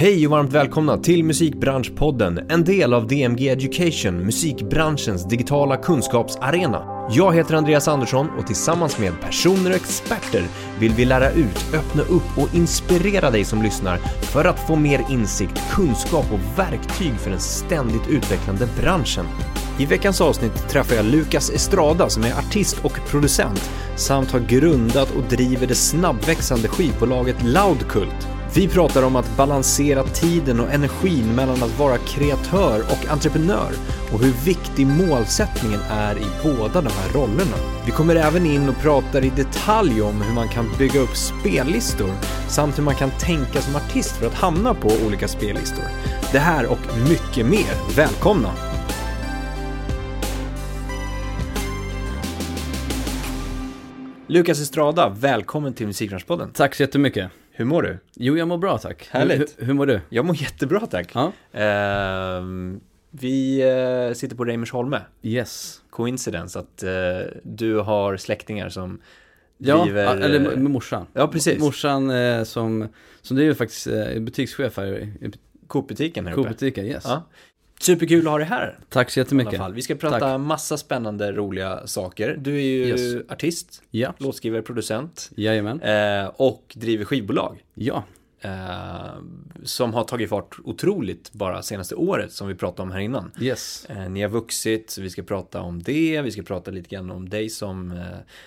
Hej och varmt välkomna till Musikbranschpodden, en del av DMG Education, musikbranschens digitala kunskapsarena. Jag heter Andreas Andersson och tillsammans med personer och experter vill vi lära ut, öppna upp och inspirera dig som lyssnar för att få mer insikt, kunskap och verktyg för den ständigt utvecklande branschen. I veckans avsnitt träffar jag Lukas Estrada som är artist och producent samt har grundat och driver det snabbväxande skivbolaget Loudkult. Vi pratar om att balansera tiden och energin mellan att vara kreatör och entreprenör och hur viktig målsättningen är i båda de här rollerna. Vi kommer även in och pratar i detalj om hur man kan bygga upp spellistor samt hur man kan tänka som artist för att hamna på olika spellistor. Det här och mycket mer. Välkomna! Lukas Estrada, välkommen till Musikbranschpodden. Tack så jättemycket. Hur mår du? Jo, jag mår bra tack. Härligt. Hur, hur mår du? Jag mår jättebra tack. Ja. Ehm, vi eh, sitter på Reimersholme. Yes. Coincidence att eh, du har släktingar som Ja, driver... eller med morsan. Ja, precis. Morsan eh, som, som driver faktiskt eh, butikschef här i i Coop-butiken här uppe. Coop-butiken, yes. Ja. Superkul att ha dig här. Tack så jättemycket. Vi ska prata Tack. massa spännande, roliga saker. Du är ju Yes. artist, Ja, låtskrivare, producent jajamän. eh, och driver skivbolag. Ja, Eh, som har tagit fart otroligt bara senaste året som vi pratade om här innan. yes. Eh, ni har vuxit, så vi ska prata om det. Vi ska prata lite grann om dig som, eh,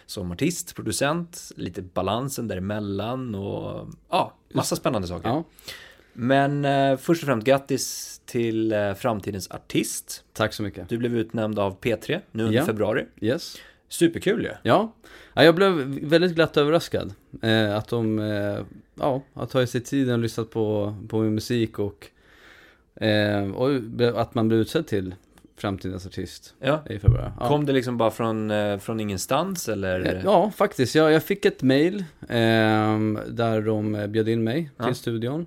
som artist, producent, lite balansen däremellan och ja, massa spännande saker. Ja, Men först och främst grattis till eh, framtidens artist. tack så mycket. Du blev utnämnd av P3 nu under Ja. februari. Yes. Superkul ju. Ja, ja jag blev väldigt glatt överraskad. Eh, att de, eh, ja, har tagit sig tiden och lyssnat på, på min musik och, eh, och att man blev utsedd till framtidens artist Ja. i februari. Ja. Kom det liksom bara från, eh, från ingenstans eller? Eh, Ja, faktiskt. Jag, jag fick ett mail där de bjöd in mig till studion.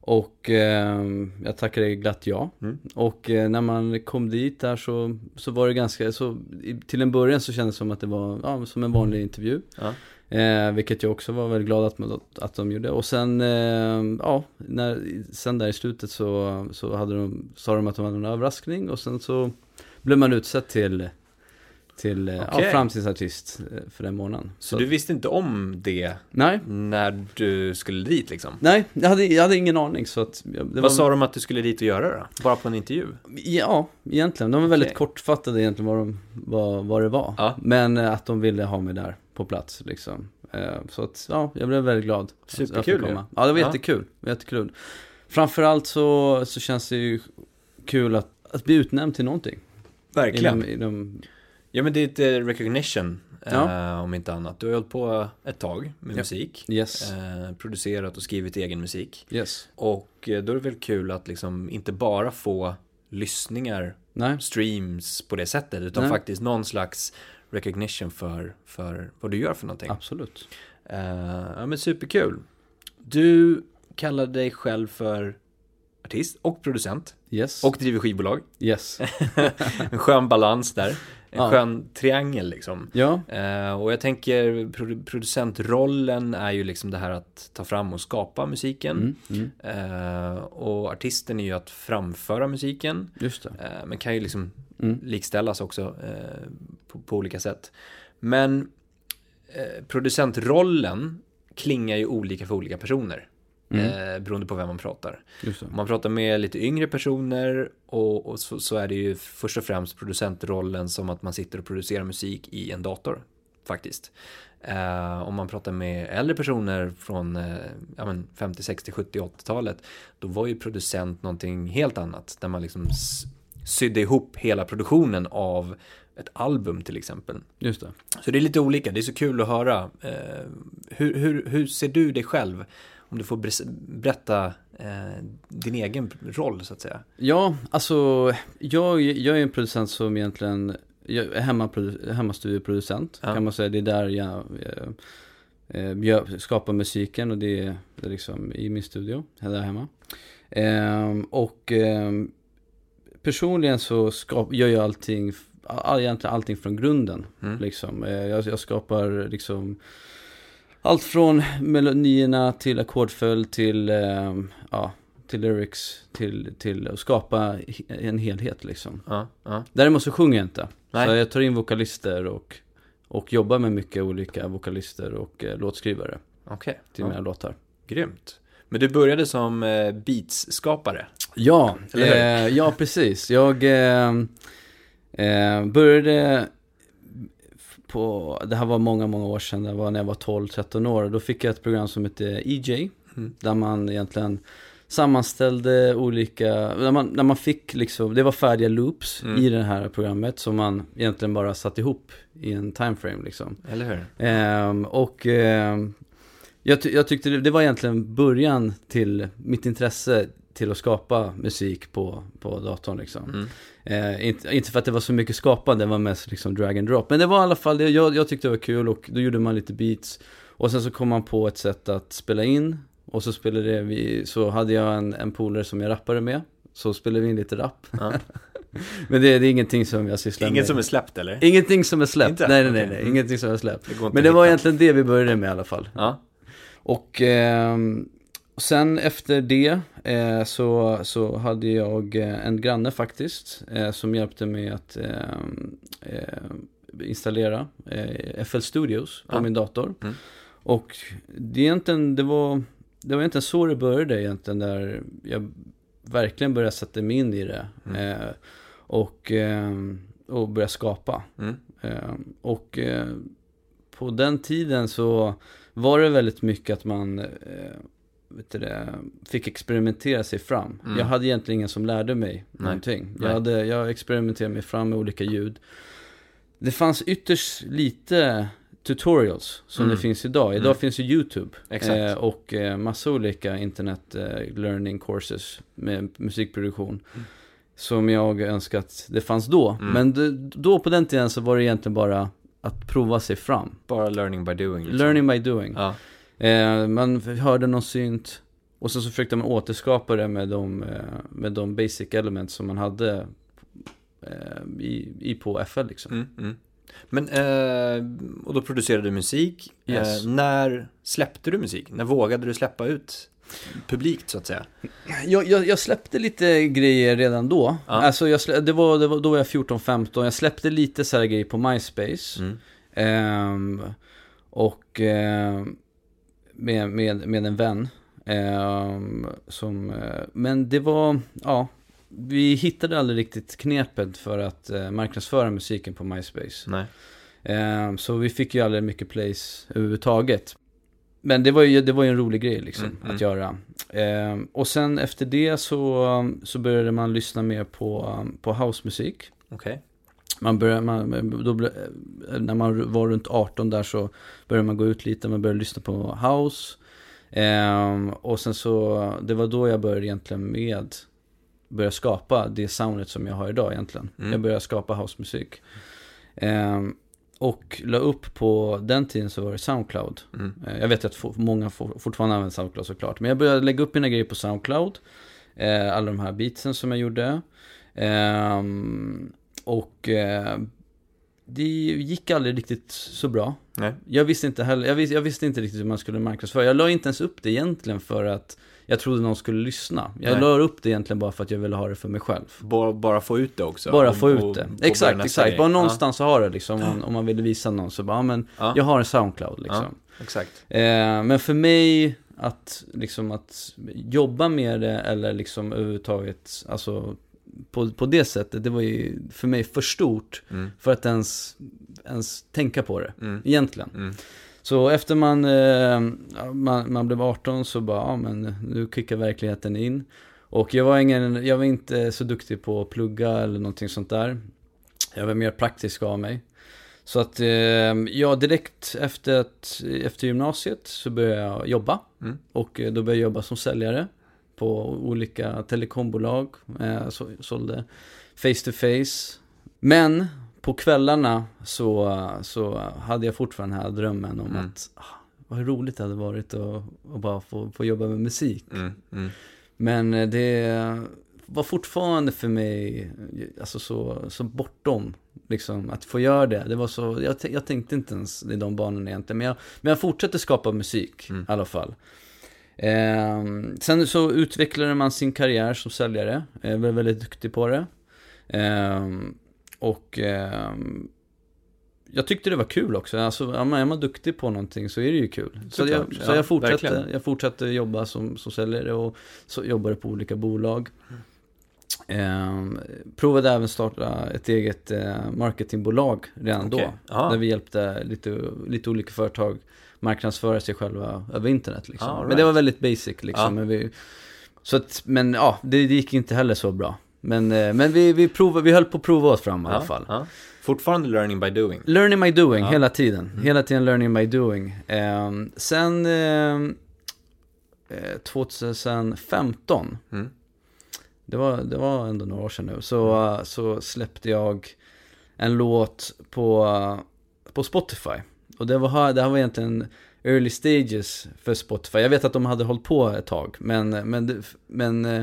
Och ehm, jag tackade glatt ja. Mm. Och eh, när man kom dit där så, så var det ganska, så, i, till en början så kändes det som att det var ja, som en vanlig intervju. Ja. Eh, vilket jag också var väldigt glad att, att de gjorde. Och sen, eh, ja, när, sen där i slutet så, så hade de, sa de att de hade en överraskning och sen så blev man utsedd till, till eh, Okej. ja, framtidsartist eh, för den månaden. Så du visste inte om det Nej, när du skulle dit liksom? nej, jag hade, jag hade ingen aning så att Vad sa de att du skulle dit och göra då? Bara på en intervju? Ja, egentligen. De var väldigt kortfattade egentligen vad, de, vad, vad det var. Ja. Men eh, att de ville ha mig där på plats liksom. Eh, Så att, ja, jag blev väldigt glad. Superkul ju. komma. Ja, det var Ja. jättekul. Var jättekul. Framförallt så, så känns det ju kul att, att bli utnämnd till någonting. Verkligen. Inom, inom, Ja men det är ett eh, recognition, Ja. eh, om inte annat. Du har hållit på ett tag med Ja. musik. yes, Eh, producerat och skrivit egen musik. yes. Och eh, då är det väl kul att liksom inte bara få lyssningar, Nej, streams på det sättet. Utan Nej. faktiskt någon slags recognition för, för vad du gör för någonting. absolut. Eh, ja men superkul. Du kallar dig själv för artist och producent. Yes, Och driver skivbolag. yes. En skön balans där. En Ja. skön triangel liksom. Ja, Eh, och jag tänker produ- producentrollen är ju liksom det här att ta fram och skapa musiken. mm, mm, Eh, och artisten är ju att framföra musiken. just. Eh, men kan ju liksom Mm. likställas också eh, på, på olika sätt. Men eh, producentrollen klingar ju olika för olika personer. Mm. Eh, beroende på vem man pratar. Om man pratar med lite yngre personer och, och så, så är det ju först och främst producentrollen som att man sitter och producerar musik i en dator. Faktiskt. Eh, om man pratar med äldre personer från eh, ja, men 50, 60, 70, 80-talet. Då var ju producent någonting helt annat. Där man liksom sydde ihop hela produktionen av ett album till exempel. Just det. Så det är lite olika, det är så kul att höra. Eh, hur, hur, hur ser du dig själv? Om du får berätta eh, din egen roll så att säga. Ja, alltså jag, jag är en producent som egentligen, jag är hemmaprodu- hemmastudieproducent Ja. kan man säga. Det är där jag, eh, eh, jag skapar musiken och det är, det är liksom i min studio, där hemma. Ehm, och ehm, personligen så skap, gör jag allting, all, egentligen allting från grunden. Mm. Liksom. Eh, jag, jag skapar liksom allt från melodierna till ackordföljd till, eh, ja, till lyrics, till, till att skapa en helhet liksom. Ja, ja. Däremot så sjunger jag inte. Nej. Så jag tar in vokalister och, och jobbar med mycket olika vokalister och eh, låtskrivare Okej. till Ja. mina låtar. Grymt. Men du började som eh, beats-skapare? Ja, eh, ja precis. Jag eh, eh, började på, det här var många, många år sedan, det var när jag var 12-13 år. Då fick jag ett program som hette EJ, Mm. där man egentligen sammanställde olika, när man, när man fick liksom, det var färdiga loops Mm. i det här programmet som man egentligen bara satt ihop i en timeframe liksom. Eller hur? Ehm, och ehm, jag, ty- jag tyckte det, det var egentligen början till mitt intresse till att skapa musik på, på datorn liksom. Mm. Eh, inte, inte för att det var så mycket skapande, det var mest liksom drag and drop. Men det var i alla fall, det, jag, jag tyckte det var kul och då gjorde man lite beats. Och sen så kom man på ett sätt att spela in. Och så spelade vi, så hade jag en, en polare som jag rappade med. Så spelade vi in lite rap. Ja. Men det, det är ingenting som jag sysslar med. Inget som är släppt eller? Ingenting som är släppt. Inte? Nej, nej, nej, nej. Mm. Ingenting som är släppt. Det Men det var hitta. egentligen det vi började med i alla fall. Ja. Och sen efter det eh, så, så hade jag eh, en granne faktiskt eh, som hjälpte mig att ehm, eh, installera eh, FL Studios på Ja. min dator. Mm. Och det, egentligen, det, var, det var egentligen så det började egentligen där jag verkligen började sätta mig in i det. Mm. Eh, och, och började skapa. Mm. Eh, och eh, på den tiden så var det väldigt mycket att man eh, det, fick experimentera sig fram. Mm. Jag hade egentligen ingen som lärde mig Nej. någonting. Nej. Jag, hade, jag experimenterade mig fram med olika ljud. Det fanns ytterst lite tutorials som Mm. det finns idag. Idag Mm. finns ju YouTube. Eh, och eh, massa olika internet eh, learning courses med musikproduktion. Mm. Som jag önskar att det fanns då. Mm. Men det, då på den tiden så var det egentligen bara att prova sig fram. Bara learning by doing. liksom. Learning by doing. Ja. Eh, man hörde någon synt och så, så försökte man återskapa det med de, eh, med de basic elements som man hade eh, i, i på FL liksom. Mm, mm. Men, eh, och då producerade du musik. Yes. Eh, när släppte du musik? När vågade du släppa ut publikt så att säga? Jag, jag, jag släppte lite grejer redan då. Ja. Alltså jag det, var, det var, då var jag 14-15. Jag släppte lite så här grejer på MySpace. Mm. Ehm, och ehm, med, med, med en vän. Ehm, som, eh, men det var, ja, vi hittade aldrig riktigt knepet för att eh, marknadsföra musiken på MySpace. Nej. Ehm, så vi fick ju aldrig mycket plays överhuvudtaget. Men det var ju, det var ju en rolig grej liksom Mm, mm. att göra. Ehm, och sen efter det så, så började man lyssna mer på, på housemusik. Okej. Man började, man, då, när man var runt 18 där så började man gå ut lite, man började lyssna på house. Ehm, och sen så, det var då jag började egentligen med, börja skapa det soundet som jag har idag egentligen. Mm. Jag började skapa housemusik. Ehm, och la upp på den tiden så var det Soundcloud. Mm. Eh, Jag vet att for- många for- fortfarande använder Soundcloud såklart. Men jag började lägga upp mina grejer på Soundcloud. Eh, alla de här beatsen som jag gjorde. Ehm, och eh, det gick aldrig riktigt så bra. Nej. Jag visste inte heller, jag visste, jag visste inte riktigt hur man skulle marknadsföra. Jag la inte ens upp det egentligen för att jag trodde någon skulle lyssna. Jag Nej. la upp det egentligen bara för att jag ville ha det för mig själv. Bara, bara få ut det också. Bara Och- få ut det. och Exakt, exakt. Bara någonstans att ha det liksom. Om, om man ville visa någon så bara, ja, men Ja. jag har en Soundcloud liksom. Ja, exakt. Eh, men för mig att liksom att jobba med det eller liksom överhuvudtaget, alltså på, på det sättet, det var ju för mig för stort Mm. för att ens, ens tänka på det, Mm. egentligen. Mm. Så efter man, eh, man, man blev 18 så bara, ja men nu kickar verkligheten in. Och jag var, ingen, jag var inte så duktig på att plugga eller någonting sånt där. Jag var mer praktisk av mig. Så att eh, ja, direkt efter, att, efter gymnasiet så började jag jobba. Mm. Och eh, då började jag jobba som säljare på olika telekombolag. Eh, så, sålde face to face. Men på kvällarna så, så hade jag fortfarande den här drömmen om Mm. att ah, vad roligt det hade varit att, att bara få, få jobba med musik. Mm. Mm. Men eh, det var fortfarande för mig alltså så, så bortom liksom, att få göra det. det var så, jag, jag tänkte inte ens i de banorna egentligen. Men jag, men jag fortsatte skapa musik Mm. i alla fall. Eh, sen så utvecklade man sin karriär som säljare, eh, var väldigt duktig på det. Eh, och eh, jag tyckte det var kul också. Alltså, är man duktig på någonting så är det ju kul. Så, jag, så jag, fortsatte, jag fortsatte jobba som, som säljare och så jobbade på olika bolag. Eh, provade även starta ett eget eh, marketingbolag redan okay. då. Aha. Där vi hjälpte lite, lite olika företag marknadsföra sig själva över internet. Liksom. Ah, right. Men det var väldigt basic liksom. Ah. Men, vi, så att, men ja, det, det, gick inte heller så bra. Men, eh, men vi, vi, provade, vi höll på att prova oss fram i alla fall. Fortfarande learning by doing? Learning by doing, hela tiden. Mm. Hela tiden learning by doing. Eh, sen eh, 2015 mm det var, det var ändå några år sedan nu, så, mm. så släppte jag en låt på, på Spotify. Och det, var, det här var egentligen early stages för Spotify. Jag vet att de hade hållit på ett tag, men, men, men eh,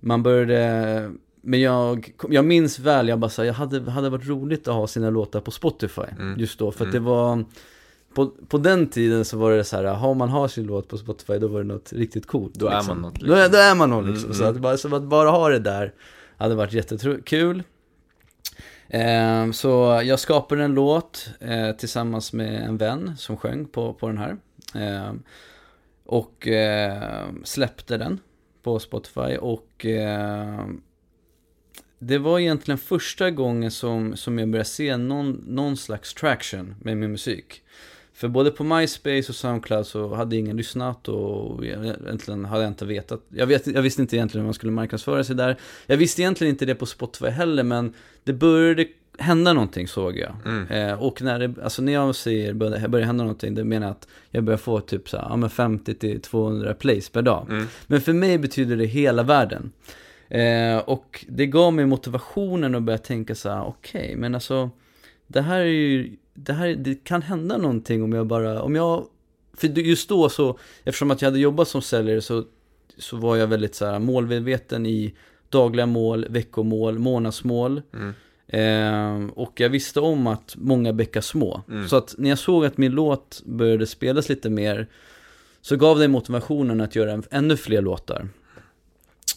man började men jag, jag minns väl, jag bara sa, jag hade, hade varit roligt att ha sina låtar på Spotify mm. just då. För att mm. det var, på, på den tiden så var det så här, har man har sin låt på Spotify då var det något riktigt coolt. Då liksom. är man något. Liksom. Då, då är man något liksom. Mm, så, att bara, så att bara ha det där hade varit jättekul. Eh, så jag skapade en låt eh, tillsammans med en vän som sjöng på, på den här. Eh, och eh, släppte den på Spotify och eh, det var egentligen första gången som, som jag började se någon, någon slags traction med min musik. För både på MySpace och Soundcloud så hade ingen lyssnat och egentligen hade jag inte vetat. Jag, vet, jag visste inte egentligen hur man skulle marknadsföra sig där. Jag visste egentligen inte det på Spotify heller, men det började hända någonting såg jag. Mm. Eh, och när, det, alltså när jag säger börjar, börjar hända någonting, det menar jag att jag börjar få typ så här, ja, 50-200 plays per dag. Mm. Men för mig betyder det hela världen. Eh, och det gav mig motivationen att börja tänka så här, okej, okay, men alltså det här är ju det här det kan hända någonting om jag bara, om jag, för just då så, eftersom att jag hade jobbat som säljare så, så var jag väldigt så här målmedveten i dagliga mål, veckomål, månadsmål. Mm. Eh, och jag visste om att många bäckar små. Mm. Så att när jag såg att min låt började spelas lite mer så gav det motivationen att göra ännu fler låtar.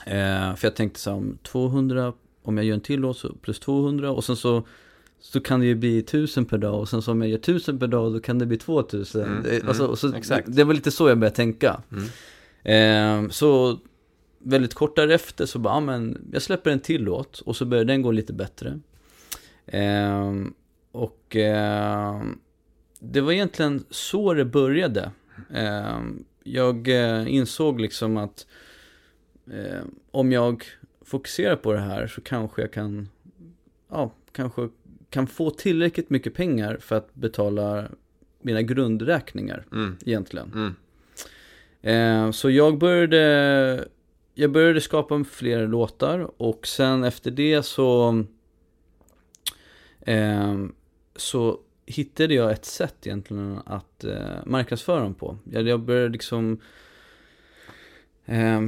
Eh, för jag tänkte så här, om 200, om jag gör en till låt så plus 200 och sen så så kan det ju bli tusen per dag och sen så om jag gör tusen per dag då kan det bli två tusen. Mm, mm, alltså, så, exakt. Det var lite så jag började tänka. Mm. Eh, så väldigt kort därefter så bara, ja, men jag släpper en till låt och så börjar den gå lite bättre. Eh, och eh, det var egentligen så det började. Ehm, jag eh, insåg liksom att eh, om jag fokuserar på det här så kanske jag kan, ja, kanske kan få tillräckligt mycket pengar för att betala mina grundräkningar mm. egentligen. Mm. Eh, så jag började, jag började skapa fler låtar och sen efter det så, eh, så hittade jag ett sätt egentligen att eh, marknadsföra dem på. Jag, jag började liksom eh,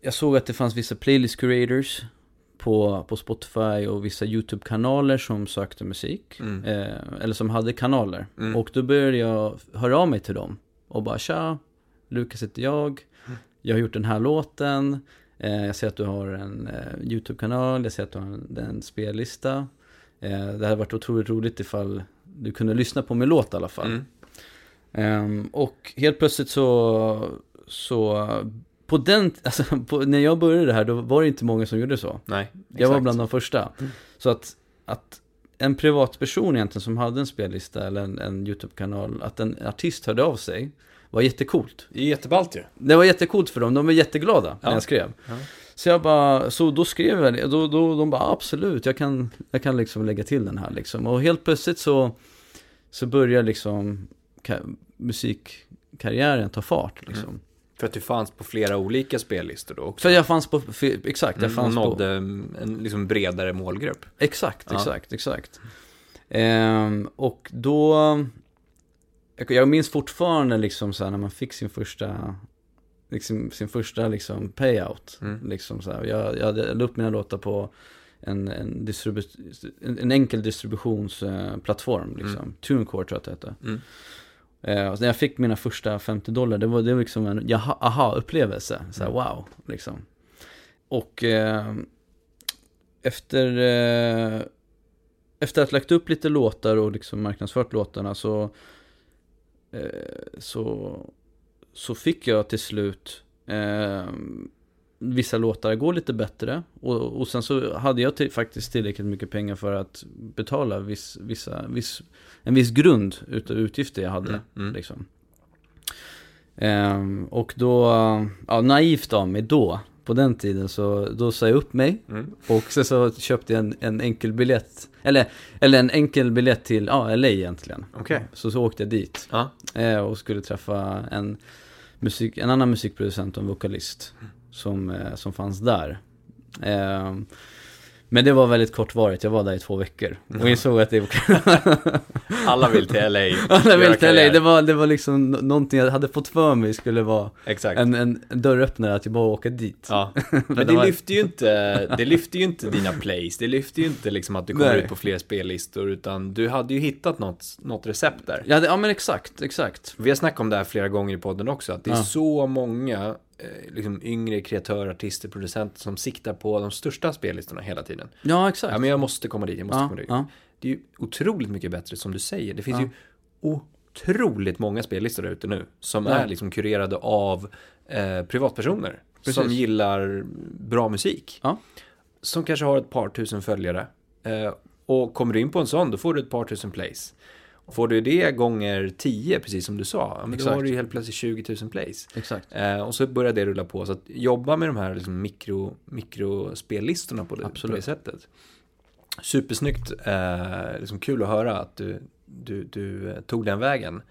jag såg att det fanns vissa playlist curators på, på Spotify och vissa YouTube-kanaler som sökte musik. Mm. Eh, eller som hade kanaler. Mm. Och då började jag höra av mig till dem. Och bara tja, Lukas heter jag. Mm. Jag har gjort den här låten. Eh, jag ser att du har en eh, YouTube-kanal. Jag ser att du har en, en spellista. Eh, det hade varit otroligt roligt ifall du kunde lyssna på min låt i alla fall. Mm. Ehm, och helt plötsligt så, så på den, alltså, på, när jag började det här då var det inte många som gjorde så. Nej, exakt. Jag var bland de första. Mm. Så att, att en privatperson egentligen som hade en spellista eller en, en YouTube-kanal, att en artist hörde av sig, var jättekult. Det är jätteballt ju. Det var jättekult för dem, de var jätteglada ja. när jag skrev. Ja. Så jag bara, så då skrev jag det, då, då, de bara absolut, jag kan, jag kan liksom lägga till den här liksom. Och helt plötsligt så, så börjar liksom musikkarriären ta fart liksom. Mm. För att du fanns på flera olika spellistor då också? För jag fanns på, exakt, jag mm, fanns nådde på... en liksom bredare målgrupp? Exakt, ja. exakt, exakt. Ehm, och då, jag minns fortfarande liksom så här, när man fick sin första, liksom, sin första liksom payout. Mm. Liksom så här. Jag, jag la upp mina låtar på en, en, distribu en, en enkel distributionsplattform, liksom. Mm. TuneCore tror jag att det hette. Mm. Eh, när jag fick mina första 50 dollar, det var, det var liksom en aha-upplevelse. Så här, Mm. wow, liksom. Och eh, efter, eh, efter att lagt upp lite låtar och liksom marknadsfört låtarna så, eh, så, så fick jag till slut eh, vissa låtar gå lite bättre. Och, och sen så hade jag till, faktiskt tillräckligt mycket pengar för att betala viss, vissa, viss, en viss grund utav utgifter jag hade. Mm, mm. Liksom. Ehm, och då, ja naivt av mig då, på den tiden, så då sa jag upp mig. Mm. Och sen så köpte jag en, en enkel biljett, eller, eller en enkel biljett till ja, LA egentligen. Okej. Så, så åkte jag dit. Ja. Eh, och skulle träffa en, musik, en annan musikproducent och en vokalist som, eh, som fanns där. Eh, men det var väldigt kortvarigt, jag var där i två veckor. Och insåg att det Alla vill till LA. Alla vill till LA, det var, det var liksom nå- någonting jag hade fått för mig skulle vara Exakt. en, en en dörröppnare att jag bara åka dit. Ja. Men det lyfter ju inte, det lyfter ju inte dina plays, det lyfter ju inte liksom att du kommer Nej. ut på fler spellistor, utan du hade ju hittat något, något recept där. Ja, det, ja men exakt, exakt. Vi har snackat om det här flera gånger i podden också, att det är Ja. så många liksom yngre kreatörer, artister, producenter som siktar på de största spellistorna hela tiden. Ja, exakt. Ja, men jag måste komma dit, jag måste ja, komma dit. ja. Det är ju otroligt mycket bättre som du säger. Det finns Ja. ju otroligt många spellistor där ute nu som Ja. är liksom kurerade av eh, privatpersoner Precis. som gillar bra musik. Som kanske har ett par tusen följare. Eh, och kommer du in på en sån, då får du ett par tusen plays. Får du det gånger 10, precis som du sa, men då har du ju helt plötsligt 20 000 plays. Exakt. Eh, och så börjar det rulla på. Så att jobba med de här liksom mikro, mikrospellistorna på det, på Absolut. det sättet. Supersnyggt. Eh, liksom kul att höra att du, du, du eh, tog den vägen.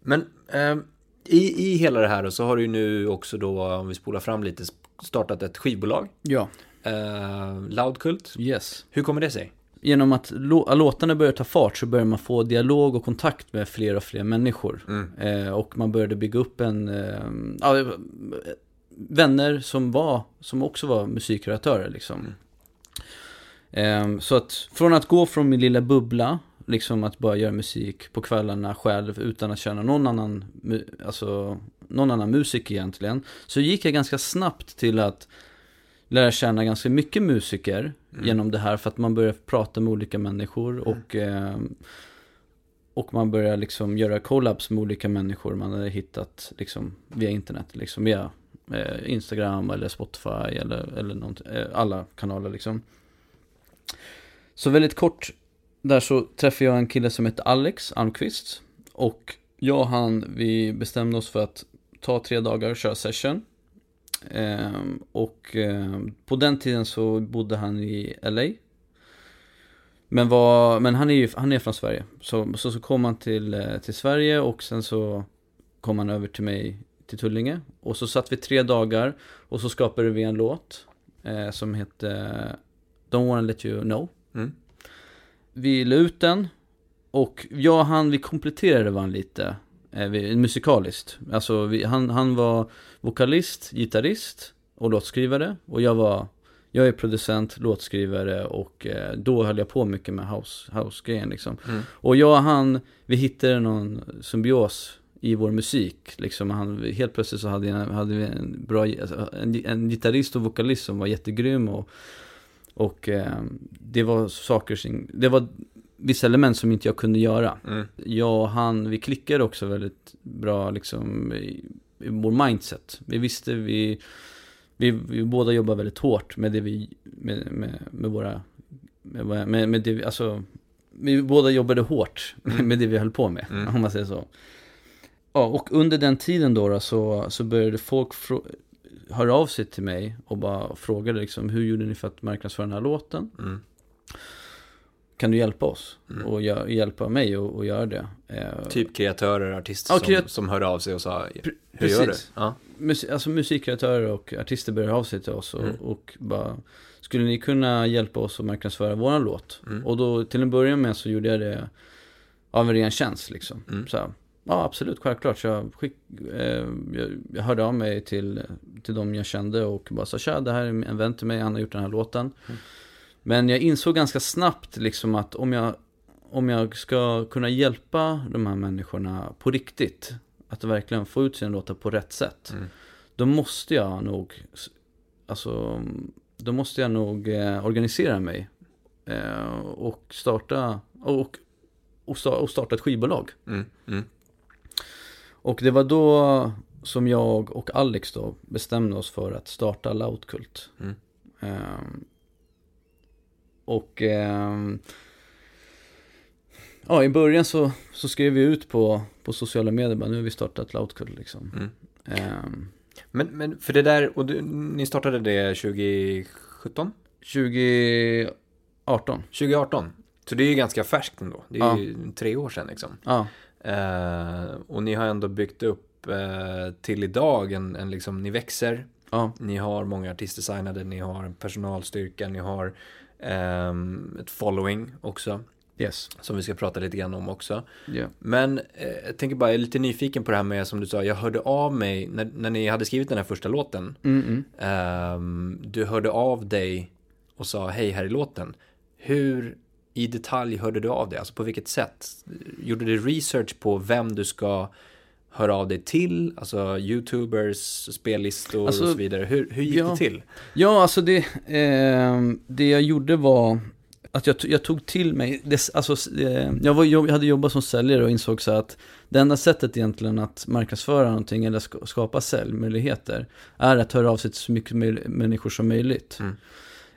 Men eh, i, i hela det här då, så har du ju nu också då, om vi spolar fram lite, startat ett skivbolag. Ja, Eh, Loudkult. yes. Hur kommer det sig? Genom att lå- låtarna börjar ta fart så börjar man få dialog och kontakt med fler och fler människor. Mm. Eh, och man började bygga upp en, eh, vänner som var, som också var musikkreatörer liksom. Eh, så att från att gå från min lilla bubbla, liksom att bara göra musik på kvällarna själv utan att känna någon annan, alltså någon annan musik egentligen. Så gick jag ganska snabbt till att lära känna ganska mycket musiker genom det här för att man börjar prata med olika människor och eh, och man börjar liksom göra collabs med olika människor man hade hittat liksom via internet, liksom via eh, Instagram eller Spotify eller, eller något, eh, alla kanaler liksom. Så väldigt kort där så träffade jag en kille som heter Alex Almqvist och jag och han, vi bestämde oss för att ta tre dagar och köra session. Ehm, och ehm, på den tiden så bodde han i LA. Men, var, men han är ju han är från Sverige. Så, så, så kom han till, eh, till Sverige och sen så kom han över till mig till Tullinge. Och så satt vi tre dagar och så skapade vi en låt eh, som hette Don't wanna let you know. Mm. Vi la ut den och jag och han, vi kompletterade varandra lite eh, vi, musikaliskt. Alltså vi, han, han var vokalist, gitarrist och låtskrivare och jag var jag är producent, låtskrivare och eh, då höll jag på mycket med house, house-grejen liksom. Mm. Och jag och han, vi hittade någon symbios i vår musik. Liksom han, helt plötsligt så hade, jag, hade vi en bra, alltså, en, en gitarrist och vokalist som var jättegrym och, och eh, det var saker som, det var vissa element som inte jag kunde göra. Mm. Jag och han, vi klickade också väldigt bra liksom vår mindset. Vi visste, vi, vi, vi båda jobbar väldigt hårt med det vi, med, med, med våra, med, med, med det vi, alltså, vi båda jobbade hårt Mm. med det vi höll på med, Mm. om man säger så. Ja, och under den tiden då, då så, så började folk höra av sig till mig och bara frågade liksom, hur gjorde ni för att marknadsföra den här låten? Mm. Kan du hjälpa oss? Mm. Och gö- hjälpa mig att att göra det? Eh, Typ kreatörer, artister Ja, som, kreat- som hörde av sig och sa Hur gör du? precis. Ja. Mus- alltså musikkreatörer och artister började av sig till oss och, Mm. och bara Skulle ni kunna hjälpa oss att marknadsföra våran låt? Mm. Och då till en början med så gjorde jag det av en ren tjänst liksom. Mm. Så här, ja absolut, självklart. Så jag, skick, eh, jag, jag hörde av mig till, till de jag kände och bara sa tja, det här är en vän till mig, han har gjort den här låten. Mm. Men jag insåg ganska snabbt liksom att om jag om jag ska kunna hjälpa de här människorna på riktigt, att verkligen få ut sina låtar på rätt sätt, Mm. då måste jag nog, alltså, då måste jag nog eh, organisera mig eh, och starta, och, och, sta- och starta ett skivbolag. Mm. Mm. Och det var då som jag och Alex då bestämde oss för att starta Loudkult. Mm. Och ehm, ja, i början så, så skrev vi ut på, på sociala medier bara nu har vi startat Loudkult liksom. Mm. Ehm, Men, men för det där, och du, ni startade det 2017? 2018. 2018? Så det är ju ganska färskt ändå. Det är Ja. ju tre år sedan liksom. Ja, Eh, och ni har ändå byggt upp eh, till idag en, en liksom, ni växer, ja, ni har många artistdesignade, ni har personalstyrka, ni har ett following också, yes. som vi ska prata lite grann om också. Ja. Men eh, jag tänker bara, jag är lite nyfiken på det här med, som du sa, jag hörde av mig, när, när ni hade skrivit den här första låten, Mm, mm. ehm, du hörde av dig och sa hej här i låten. Hur i detalj hörde du av dig? Alltså på vilket sätt? Gjorde du research på vem du ska höra av dig till? Alltså youtubers, spellistor Alltså, och så vidare. Hur, hur gick ja. det till? Ja, alltså det, ehm, det jag gjorde var att jag, jag tog till mig, det, alltså, eh, jag, var, jag hade jobbat som säljare och insåg så att det enda sättet egentligen att marknadsföra någonting eller ska, skapa säljmöjligheter är att höra av sig till så mycket människor som möjligt. Mm.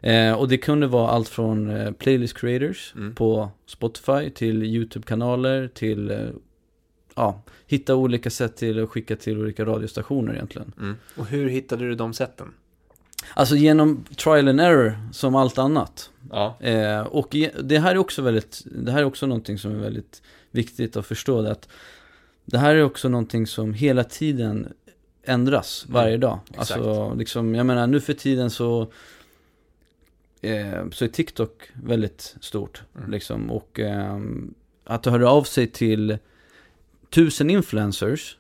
Eh, och det kunde vara allt från eh, playlist creators Mm. på Spotify till YouTube-kanaler till eh, ja, hitta olika sätt till att skicka till olika radiostationer egentligen. Mm. Och hur hittade du de sätten? Alltså genom trial and error som allt annat. Ja. Eh, och det här är också väldigt, det här är också någonting som är väldigt viktigt att förstå. Det att det här är också någonting som hela tiden ändras Mm, varje dag. exakt. Alltså, liksom, jag menar nu för tiden så, eh, så är TikTok väldigt stort. Mm. Liksom, och ehm, att höra av sig till tusen influencers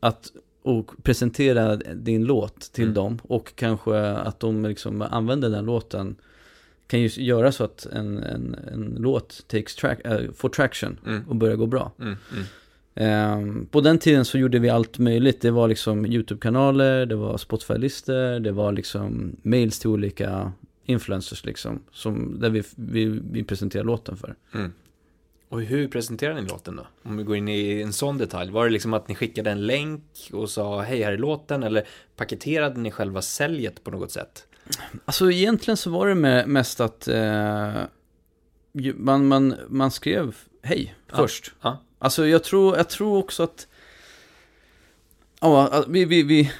att, och presentera din låt till Mm. dem och kanske att de liksom använder den låten kan ju göra så att en, en, en låt takes track, äh, får traction Mm. och börjar gå bra. Mm. Ehm, på den tiden så gjorde vi allt möjligt. Det var liksom YouTube-kanaler, det var Spotify-listor, det var liksom mails till olika influencers liksom. Som, där vi, vi, vi presenterade låten för. Mm. Och hur presenterade ni låten då? Om vi går in i en sån detalj. Var det liksom att ni skickade en länk och sa hej här är låten? Eller paketerade ni själva säljet på något sätt? Alltså egentligen så var det mest att eh, man, man, man skrev hej Ja. först. Ja. Alltså jag tror, jag tror också att, ja, vi, vi, vi,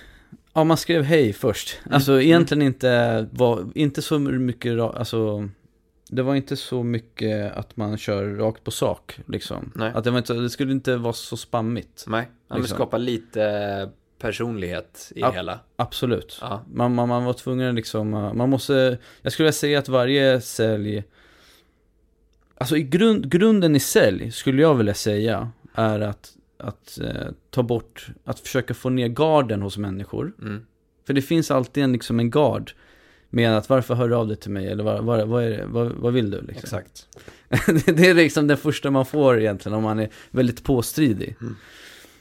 ja man skrev hej först. Mm. Alltså egentligen inte, var, inte så mycket, alltså det var inte så mycket att man kör rakt på sak liksom. Nej. Att det, var inte, det skulle inte vara så spammigt. Nej, men Liksom. skapa lite personlighet i det hela. Absolut. Ja. Man, man, man var tvungen liksom, man måste, jag skulle vilja säga att varje sälj, alltså i grund, grunden i sälj skulle jag vilja säga är att, att eh, ta bort, att försöka få ner garden hos människor. Mm. För det finns alltid en, liksom en gard med att varför hör du av dig till mig eller vad, vad, vad, är det, vad, vad vill du liksom? Exakt. det är liksom det första man får egentligen om man är väldigt påstridig. Mm.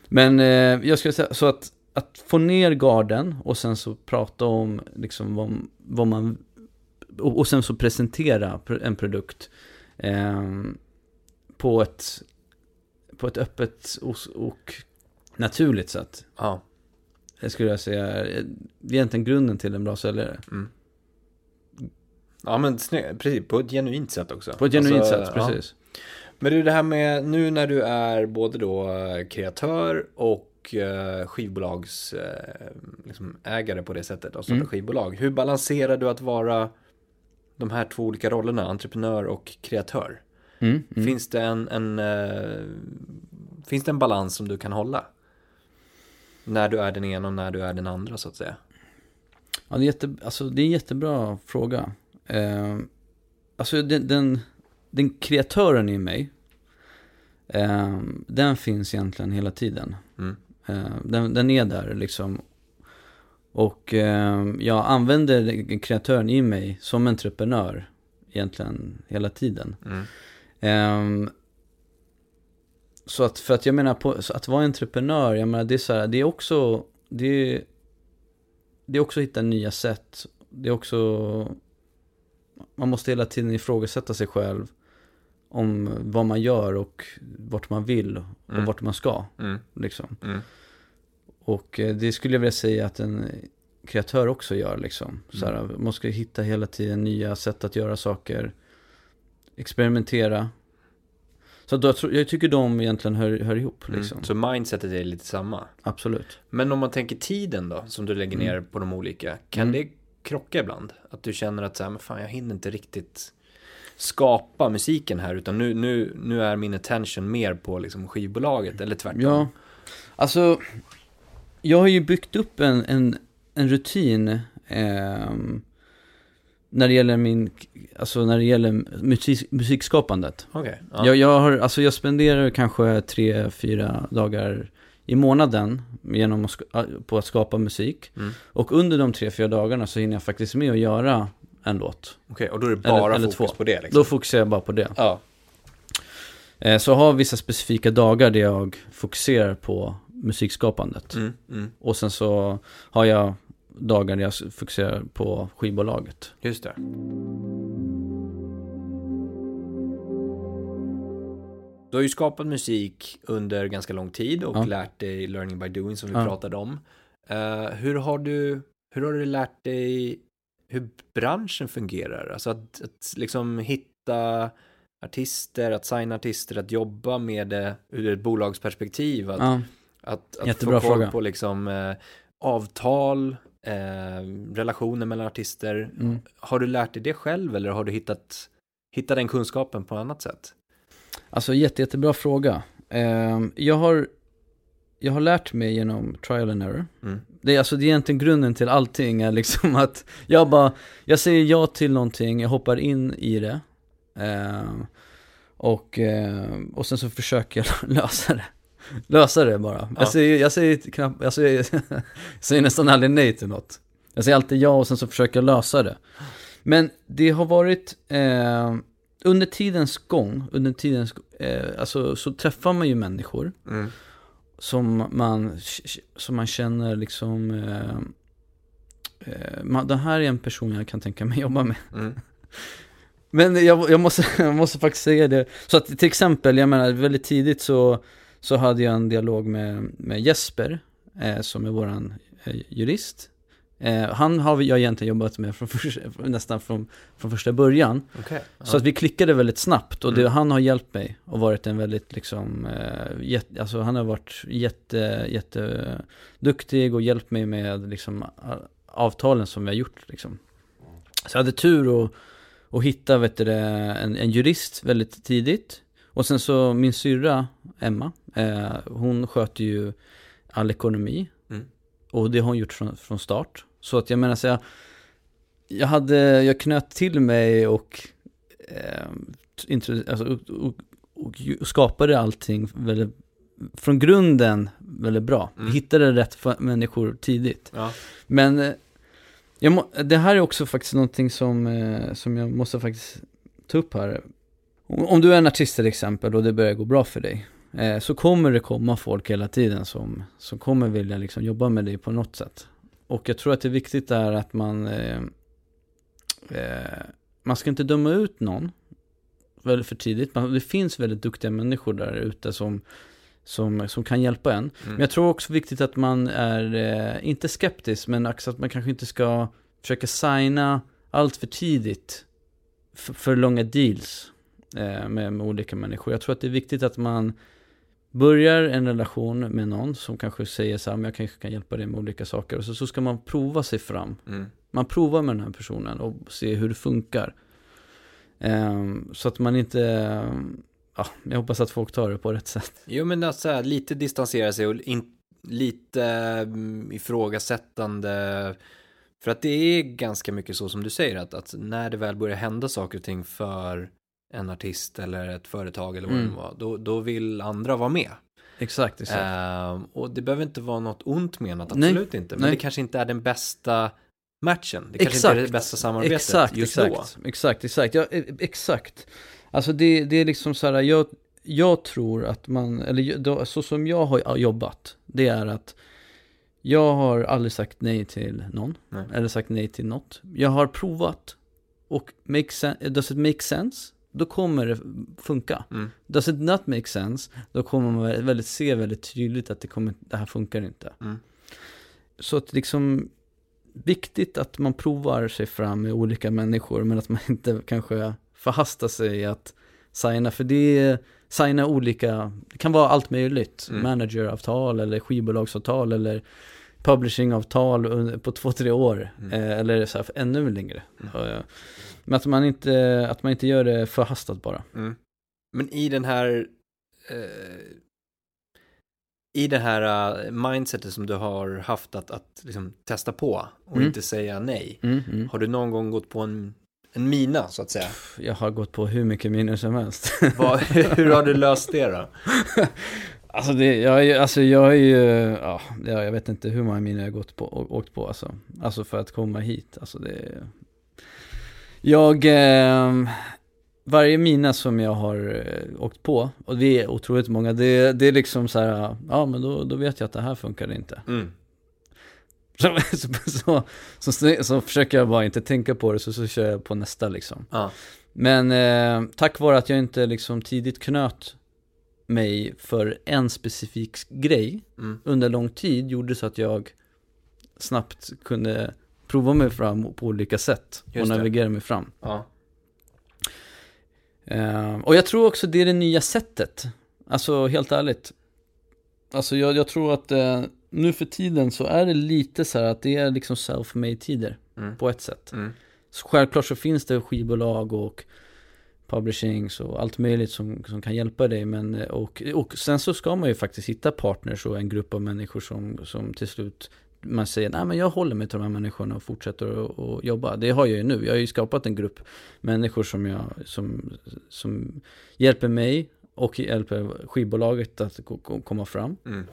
Men eh, jag skulle säga så att, att få ner garden och sen så prata om liksom vad, vad man och, och sen så presentera pr- en produkt eh, på ett på ett öppet och, och naturligt sätt. Ja. Det skulle jag säga är egentligen grunden till en bra säljare. Mm. Ja men precis, på ett genuint sätt också. På ett genuint Alltså, sätt, ja. precis. Men du, det här med nu när du är både då eh, kreatör och eh, skivbolags eh, liksom ägare på det sättet, och starta Mm. skivbolag. Hur balanserar du att vara de här två olika rollerna, entreprenör och kreatör? Mm, mm. Finns det en, en eh, finns det en balans som du kan hålla? När du är den ena och när du är den andra så att säga. Ja, det är, jätte, alltså, det är en jättebra fråga. Eh, alltså den, den, den kreatören i mig, eh, den finns egentligen hela tiden. Mm. Eh, den, den är där liksom. Och eh, jag använder kreatören i mig som entreprenör egentligen hela tiden. Mm. Ehm, så att, för att jag menar, på, att vara entreprenör, jag menar det är så här, det är också, det är, det är också hitta nya sätt. Det är också, man måste hela tiden ifrågasätta sig själv om vad man gör och vart man vill och Mm. vart man ska. Mm. Liksom. Mm. Och eh, det skulle jag vilja säga att en kreatör också gör. Liksom. Så här, Mm. man måste hitta hela tiden nya sätt att göra saker. Experimentera. Så då, jag tycker de egentligen hör, hör ihop. Liksom. Mm. Så mindsetet är lite samma. Absolut. Men om man tänker tiden då, som du lägger ner på de olika, kan Mm. det krocka ibland? Att du känner att så här, men fan jag hinner inte riktigt skapa musiken här, utan nu, nu, nu är min attention mer på liksom skivbolaget, eller tvärtom. Ja, alltså jag har ju byggt upp en, en, en rutin ehm, när det gäller min, alltså när det gäller musik, musikskapandet. Okej. ja. Jag, jag, har, alltså jag spenderar kanske tre, fyra dagar i månaden genom att, på att skapa musik. Mm. Och under de tre, fyra dagarna så hinner jag faktiskt med att göra en låt. Okej, och då är det bara eller fokus två. på det liksom? Då fokuserar jag bara på det. Ja. Eh, Så jag har vissa specifika dagar där jag fokuserar på musikskapandet. Mm, mm. Och sen så har jag dagar där jag fokuserar på skivbolaget. Just det. Du har ju skapat musik under ganska lång tid och Ja. lärt dig learning by doing som vi Ja. pratade om. Eh, hur, har du, hur har du lärt dig hur branschen fungerar? Alltså att, att liksom hitta artister, att signa artister, att jobba med det ur ett bolagsperspektiv. Att, Ja, att, att Jättebra få koll fråga. på liksom, eh, avtal, eh, relationer mellan artister. mm. Har du lärt dig det själv eller har du hittat, hittat den kunskapen på annat sätt? Alltså jätte, jättebra fråga. Ehm, jag, har, jag har lärt mig genom trial and error. Mm. Det är, alltså, det är egentligen grunden till allting är liksom att jag bara, jag säger ja till någonting, jag hoppar in i det. Ehm, och, ehm, och sen så försöker jag lösa det. Lösa det bara. Ja. Jag, säger, jag, säger knappt, jag, säger, jag säger nästan aldrig nej till något. Jag säger alltid ja och sen så försöker jag lösa det. Men det har varit, eh, under tidens gång, under tidens, eh, alltså så träffar man ju människor Mm. som man, som man känner liksom, eh, eh, man, det här är en person jag kan tänka mig jobba med. Mm. Men jag, jag, måste, jag måste faktiskt säga det. Så att till exempel, jag menar väldigt tidigt så, så hade jag en dialog med, med Jesper, eh, som är våran eh, jurist. Eh, han har jag egentligen jobbat med från första, nästan från, från första början. Okej. Så att vi klickade väldigt snabbt och det, Mm. han har hjälpt mig och varit en väldigt liksom, eh, jätte, alltså han har varit jätte, jätteduktig och hjälpt mig med liksom avtalen som vi har gjort liksom. Så jag hade tur att, att hitta vet du, en, en jurist väldigt tidigt. Och sen så min syrra Emma, eh, hon sköter ju all ekonomi. Mm. Och det har hon gjort från, från start. Så att jag menar så jag, jag hade, jag knöt till mig och, eh, intro, alltså, och, och, och skapade allting väldigt, från grunden väldigt bra. Mm. Hittade rätt människor tidigt. Ja. Men eh, jag må, det här är också faktiskt någonting som, eh, som jag måste faktiskt ta upp här. Om, om du är en artist till exempel och det börjar gå bra för dig. Eh, så kommer det komma folk hela tiden som, som kommer vilja liksom jobba med dig på något sätt. Och jag tror att det är viktigt är att man eh, eh, Man ska inte döma ut någon väldigt för tidigt. Man, det finns väldigt duktiga människor där ute som, som, som kan hjälpa en. Mm. Men jag tror också viktigt att man är, eh, inte skeptisk, men också att man kanske inte ska försöka signa allt för tidigt för, för långa deals eh, med, med olika människor. Jag tror att det är viktigt att man börjar en relation med någon som kanske säger så här, men jag kanske kan hjälpa dig med olika saker. Och så, så ska man prova sig fram. Mm. Man provar med den här personen och ser hur det funkar. Ehm, så att man inte, ja, jag hoppas att folk tar det på rätt sätt. Jo men att så här, lite distansera sig och in, lite mm, ifrågasättande. För att det är ganska mycket så som du säger att, att när det väl börjar hända saker och ting för en artist eller ett företag eller vad Mm. det var, då, då vill andra vara med. Exakt, exakt. Ehm, och det behöver inte vara något ont menat, Nej, absolut inte. Men nej. det kanske inte är den bästa matchen. Det kanske inte är det bästa samarbetet Exakt, just exakt, då. exakt, exakt, ja, e- exakt. Alltså det, det är liksom så här, jag, jag tror att man, eller då, så som jag har jobbat, det är att jag har aldrig sagt nej till någon, Nej. eller sagt nej till något. Jag har provat, och make sen- does it make sense? Då kommer det funka. Mm. Does it not make sense? Då kommer man vä- väldigt, se väldigt tydligt att det, kommer, det här funkar inte. Mm. Så att liksom, viktigt att man provar sig fram med olika människor, men att man inte kanske förhastar sig att signa, för det är, signa olika, det kan vara allt möjligt. Mm. Manageravtal eller skivbolagsavtal eller publishingavtal på två, tre år. Mm. Eh, eller så här, ännu längre. Mm. Men att man, inte, att man inte gör det förhastat bara. Mm. Men i den här eh, i det här eh, mindsetet som du har haft att, att liksom testa på och Mm. inte säga nej. Mm, mm. Har du någon gång gått på en, en mina så att säga? Jag har gått på hur mycket minus som helst. Vad, hur har du löst det då? Alltså, det, jag, alltså jag är ju, ja, ja, jag vet inte hur många miner jag har gått på, åkt på alltså. Alltså för att komma hit, alltså det Jag, eh, varje mina som jag har eh, åkt på, och det är otroligt många, det, det är liksom så här, ja men då, då vet jag att det här funkar inte. Mm. Så, så, så, så, så försöker jag bara inte tänka på det, så, så kör jag på nästa liksom. Ja. Men eh, tack vare att jag inte liksom tidigt knöt mig för en specifik grej Mm. under lång tid gjorde så att jag snabbt kunde prova mig fram på olika sätt och Just det. navigera mig fram. Ja. Eh, och jag tror också det är det nya sättet. Alltså helt ärligt. Alltså jag, jag tror att eh, nu för tiden så är det lite så här att det är liksom self-made tider Mm. på ett sätt. Mm. Så självklart så finns det skivbolag och publishings och allt möjligt som, som kan hjälpa dig. Men, eh, och, och sen så ska man ju faktiskt hitta partners och en grupp av människor som, som till slut man säger, nej men jag håller mig till de här människorna och fortsätter att jobba. Det har jag ju nu. Jag har ju skapat en grupp människor som, jag, som, som hjälper mig och hjälper skivbolaget att ko- ko- komma fram. Mm.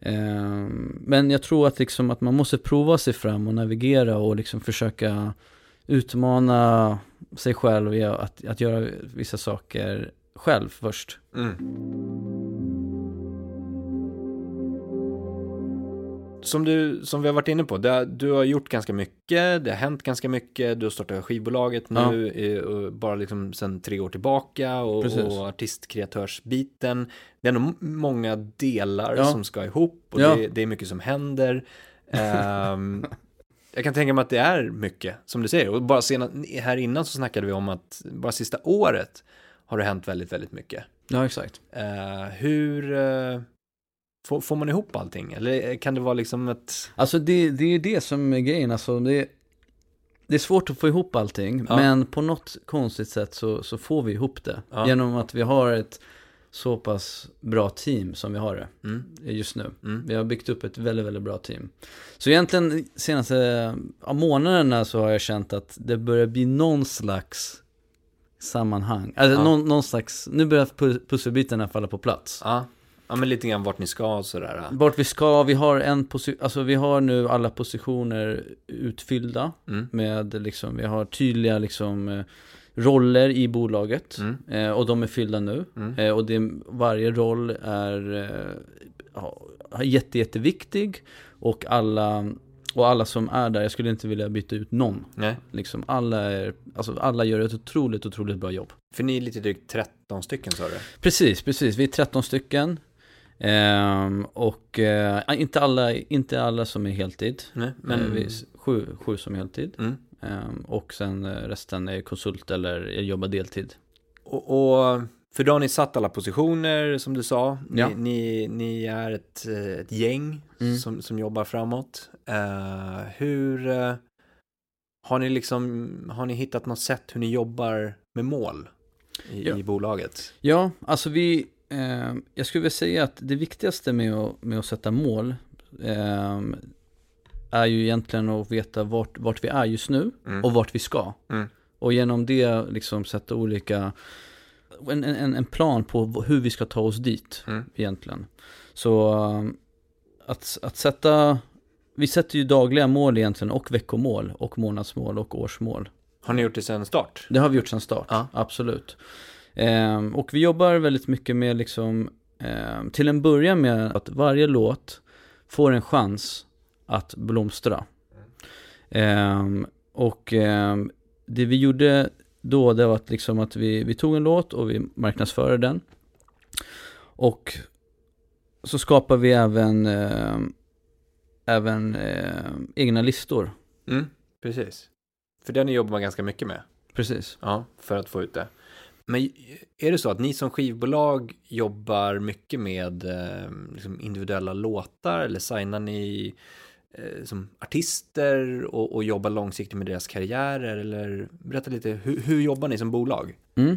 Ehm, Men jag tror att, liksom att man måste prova sig fram och navigera och liksom försöka utmana sig själv att, att göra vissa saker själv först. Mm. Som, du, som vi har varit inne på, det, du har gjort ganska mycket, det har hänt ganska mycket, du har startat skivbolaget nu, och bara liksom sedan tre år tillbaka och, Precis. och artistkreatörsbiten. Det är nog många delar Ja. som ska ihop och Ja. det, det är mycket som händer. Ehm, jag kan tänka mig att det är mycket, som du säger. Och bara sena, här innan så snackade vi om att bara sista året har det hänt väldigt, väldigt mycket. Ja, exakt. Eh, hur eh, får, får man ihop allting? Eller kan det vara liksom ett... Alltså det, det är det som är grejen. Alltså det, det är svårt att få ihop allting. Ja. Men på något konstigt sätt så, så får vi ihop det. Ja. Genom att vi har ett så pass bra team som vi har det Mm, just nu. mm, Vi har byggt upp ett väldigt, väldigt bra team. Så egentligen senaste ja, månaderna så har jag känt att det börjar bli någon slags sammanhang. Alltså Ja. någon, någon slags, nu börjar pu- pusselbitarna falla på plats. ja. ja, men lite grann vart ni ska och sådär. Vart vi ska, vi har en position, alltså vi har nu alla positioner utfyllda Mm, med liksom, vi har tydliga liksom eh, roller i bolaget. mm, Eh, och de är fyllda nu. mm, Eh, och det, varje roll är eh, jätte, jätteviktig. Och alla, och alla som är där, jag skulle inte vilja byta ut någon. nej. Liksom, alla, är, alltså, alla gör ett otroligt, otroligt bra jobb. För ni är lite drygt 13 stycken sa du? Precis, precis. Vi är 13 stycken. Ehm, och eh, inte, alla, inte alla som är heltid. Nej, Men men... vi, sju, sju som är heltid. Mm. Ehm, och sen eh, resten är konsult eller jobbar deltid. Och, och för då har ni satt alla positioner som du sa. Ni, Ja. ni, ni är ett, eh, ett gäng Mm. som, som jobbar framåt. Eh, hur har ni liksom, har ni hittat något sätt hur ni jobbar med mål i, Ja. i bolaget? Ja, alltså vi, eh, jag skulle vilja säga att det viktigaste med att, med att sätta mål eh, är ju egentligen att veta vart, vart vi är just nu Mm. och vart vi ska. Mm. Och genom det liksom sätta olika, en, en, en plan på hur vi ska ta oss dit Mm. egentligen. Så eh, att, att sätta, vi sätter ju dagliga mål egentligen och veckomål och månadsmål och årsmål. Har ni gjort det sedan start? Det har vi gjort sedan start, Ja. absolut. Ehm, och vi jobbar väldigt mycket med liksom, ehm, till en början med att varje låt får en chans att blomstra. Ehm, och ehm, det vi gjorde då, det var att, liksom att vi, vi tog en låt och vi marknadsförde den. Och så skapar vi även, ehm, även ehm, egna listor. Mm, precis. För den jobbar man ganska mycket med. Precis. Ja, för att få ut det. Men är det så att ni som skivbolag jobbar mycket med eh, liksom individuella låtar eller signar ni eh, som artister och, och jobbar långsiktigt med deras karriärer? Eller berätta lite, hur, hur jobbar ni som bolag? Mm.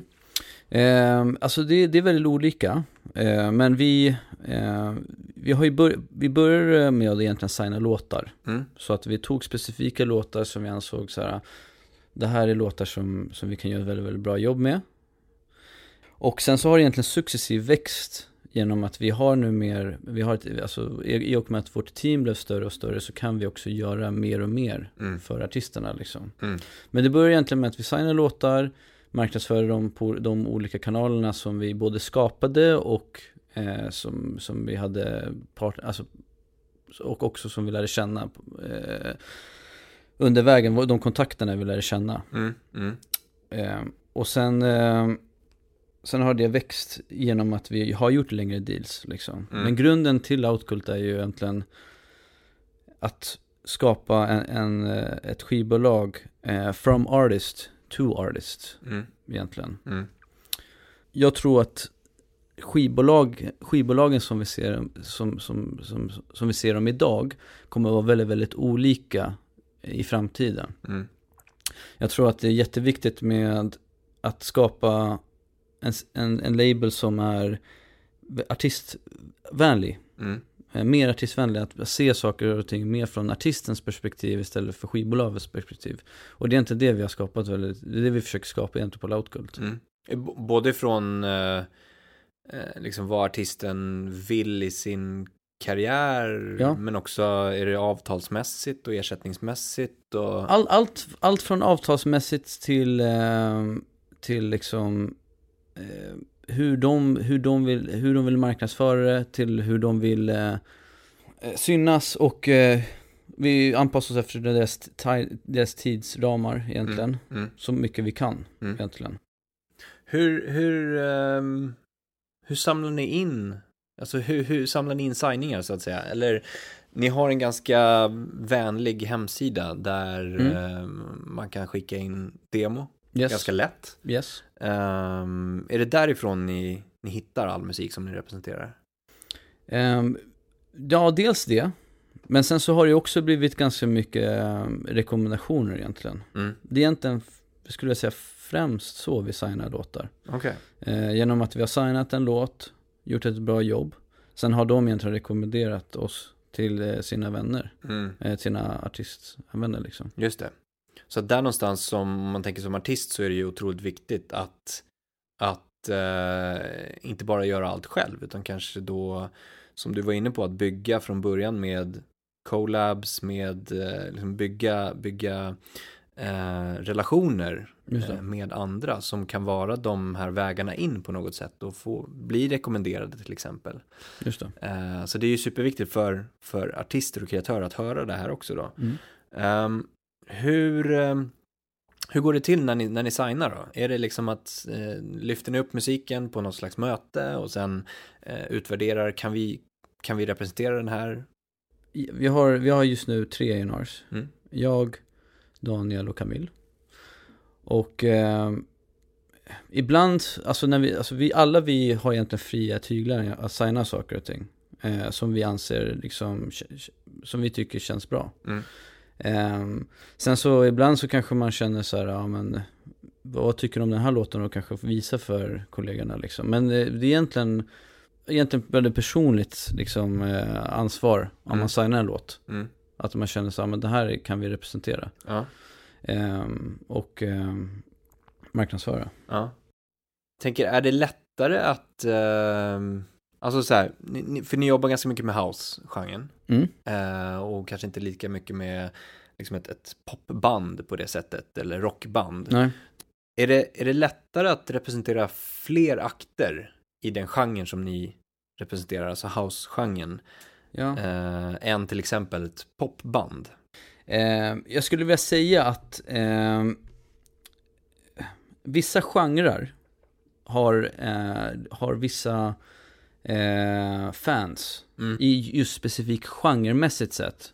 Eh, alltså det, det är väldigt olika. Eh, men vi, eh, vi, har ju bör, vi började med att egentligen signa låtar. Mm. Så att vi tog specifika låtar som vi ansåg så här. Det här är låtar som, som vi kan göra ett väldigt, väldigt bra jobb med. Och sen så har det egentligen successivt växt genom att vi har nu mer, vi har ett, alltså i och med att vårt team blev större och större så kan vi också göra mer och mer Mm. för artisterna liksom. Mm. Men det börjar egentligen med att vi signar låtar, marknadsför dem på de olika kanalerna som vi både skapade och eh, som, som vi hade part, alltså, och också som vi lärde känna eh, under vägen, de kontakterna vi lärde känna. Mm. Mm. Eh, och sen, eh, sen har det växt genom att vi har gjort längre deals. Liksom. Mm. Men grunden till Outcult är ju egentligen att skapa en, en, eh, ett skivbolag eh, from artist to artist Mm. egentligen. Mm. Jag tror att skivbolag, skivbolagen som vi, ser, som, som, som, som vi ser dem idag kommer att vara väldigt, väldigt olika i framtiden. Mm. Jag tror att det är jätteviktigt med att skapa en, en, en label som är artistvänlig. Mm. Eh, Mer artistvänlig, att se saker och ting mer från artistens perspektiv istället för skivbolagets perspektiv. Och det är inte det vi har skapat väldigt, det är det vi försöker skapa egentligen på Loudcult. Mm. Både från eh, eh, liksom vad artisten vill i sin karriär, Ja. men också är det avtalsmässigt och ersättningsmässigt och... All, allt, allt från avtalsmässigt till, eh, till liksom hur, de, hur, de vill, hur de vill marknadsföra det, till hur de vill eh, eh, synas och eh, vi anpassar oss efter deras, deras tidsramar egentligen. Mm. Så mycket vi kan Mm. egentligen. Hur, hur, ehm, hur samlar ni in, alltså hur, hur samlar ni in signingar så att säga? Eller ni har en ganska vänlig hemsida där Mm. ehm, man kan skicka in demo Yes. ganska lätt. yes. Ehm, är det därifrån ni, ni hittar all musik som ni representerar? Ehm, ja, dels det. Men sen så har det också blivit ganska mycket ehm, rekommendationer egentligen. Mm. Det är egentligen, skulle jag säga, främst så vi signar låtar. Okej. Eh, genom att vi har signat en låt, gjort ett bra jobb. Sen har de egentligen rekommenderat oss till eh, sina vänner, Mm. eh, sina artistvänner liksom. Just det. Så där någonstans som om man tänker som artist så är det ju otroligt viktigt att, att eh, inte bara göra allt själv utan kanske då som du var inne på att bygga från början med collabs, med eh, liksom bygga, bygga eh, relationer eh, med andra som kan vara de här vägarna in på något sätt och få bli rekommenderade till exempel. Just det. Eh, så det är ju superviktigt för, för artister och kreatörer att höra det här också då. Mm. Ehm, hur, ehm, hur går det till när ni, när ni signar då? Är det liksom att eh, lyfter ni upp musiken på något slags möte och sen eh, utvärderar, kan vi, kan vi representera den här? Vi har, vi har just nu tre A&Rs. Mm. Jag, Daniel och Camille. Och eh, ibland, alltså när vi, alltså vi, alla vi har egentligen fria tyglar att signa saker och ting. Eh, som vi anser liksom, som vi tycker känns bra. Mm. Eh, sen så ibland så kanske man känner så här, ja men vad tycker du om den här låten och kanske visa för kollegorna liksom. Men eh, det är egentligen, egentligen väldigt personligt liksom eh, ansvar om Mm. man signar en låt. Mm. Att man känner så här, men det här kan vi representera. Ja, Ehm, och ehm, marknadsföra. ja. Tänker, är det lättare att, ehm, alltså så här, för ni jobbar ganska mycket med house-genren. Mm. Eh, och kanske inte lika mycket med liksom ett, ett popband på det sättet, eller rockband. Nej. Är det, är det lättare att representera fler akter i den genren som ni representerar, alltså house-genren, Ja. eh, än till exempel ett popband? Eh, jag skulle vilja säga att eh, vissa genrer har, eh, har vissa eh, fans Mm. i just specifik genremässigt sett.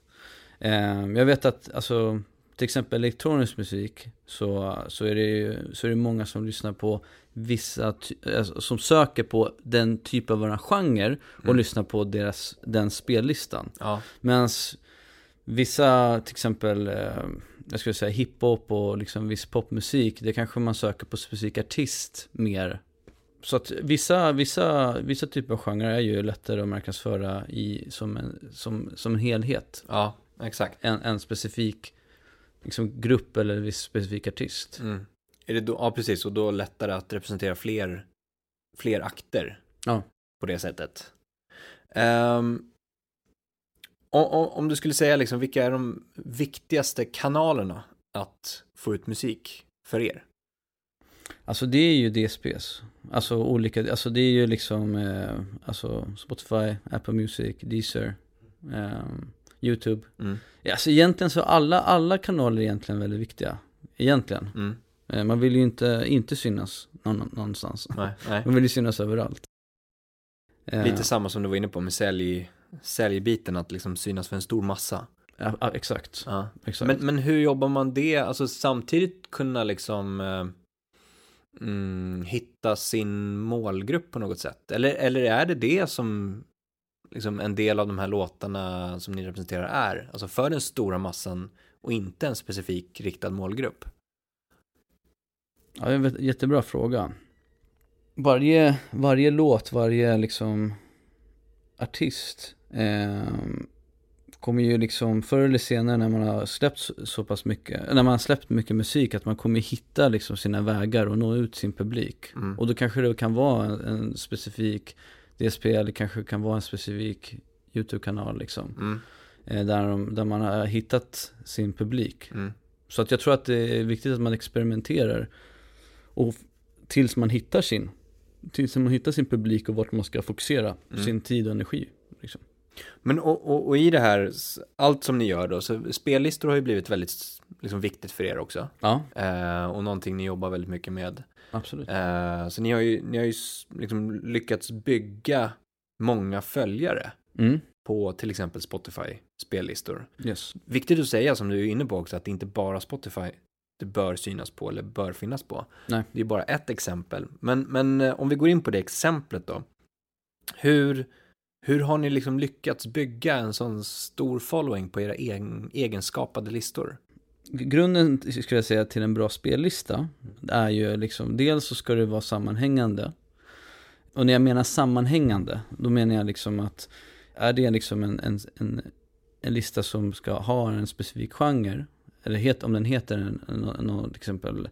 Eh, jag vet att, alltså, till exempel elektronisk musik så, så, är det ju, så är det många som lyssnar på vissa, alltså, som söker på den typen av genre och Mm. lyssnar på deras, den spellistan. Ja. Medan vissa, till exempel, eh, jag skulle säga hiphop och liksom viss popmusik, det kanske man söker på specifik artist mer. Så att vissa, vissa, vissa typer av genrer är ju lättare att marknadsföra i, som, en, som, som en helhet. ja, exakt. En, en specifik liksom, grupp eller en viss specifik artist. Mm. Är det då, ja, precis, och då lättare att representera fler, fler akter Ja. på det sättet. Um, om, om du skulle säga liksom, vilka är de viktigaste kanalerna att få ut musik för er? Alltså det är ju DSPs. Alltså olika, alltså det är ju liksom, eh, alltså Spotify, Apple Music, Deezer, ehm, YouTube. Mm. Ja, alltså egentligen så alla, alla kanaler är egentligen väldigt viktiga. Egentligen. Mm. Eh, Man vill ju inte, inte synas någon, någonstans. Nej, nej. Man vill ju synas överallt. Eh, Lite samma som du var inne på med sälj, säljbiten, att liksom synas för en stor massa. Ja, ja, exakt. Ja. exakt. Men, men hur jobbar man det, alltså samtidigt kunna liksom eh, mm, hitta sin målgrupp på något sätt? Eller, eller är det det som liksom en del av de här låtarna som ni representerar är? Alltså för den stora massan och inte en specifik riktad målgrupp? Ja, det är en jättebra fråga. Varje, varje låt, varje liksom artist eh, kommer ju liksom förr eller senare när man har släppt så, pass mycket, när man har släppt mycket musik att man kommer hitta liksom sina vägar och nå ut sin publik. Mm. Och då kanske det kan vara en, en specifik DSP eller kanske kan vara en specifik YouTube-kanal liksom. Mm. Eh, där, de, där man har hittat sin publik. Mm. Så att jag tror att det är viktigt att man experimenterar. Och tills man hittar sin, tills man hittar sin publik och vart man ska fokusera Mm. sin tid och energi. Men och, och, och i det här, allt som ni gör då, så spellistor har ju blivit väldigt liksom, viktigt för er också. Ja, Eh, och någonting ni jobbar väldigt mycket med. absolut. Eh, så ni har ju, ni har ju liksom lyckats bygga många följare Mm. på till exempel Spotify spellistor. Yes. Viktigt att säga som du är inne på också att det inte bara Spotify det bör synas på eller bör finnas på. Nej. Det är bara ett exempel. Men, men eh, om vi går in på det exemplet då. Hur, hur har ni liksom lyckats bygga en sån stor following på era egen, egenskapade listor? Grunden skulle jag säga till en bra spellista är ju liksom, dels så ska det vara sammanhängande. Och när jag menar sammanhängande, då menar jag liksom att är det liksom en, en, en, en lista som ska ha en specifik genre, eller het, om den heter en, en, en, till exempel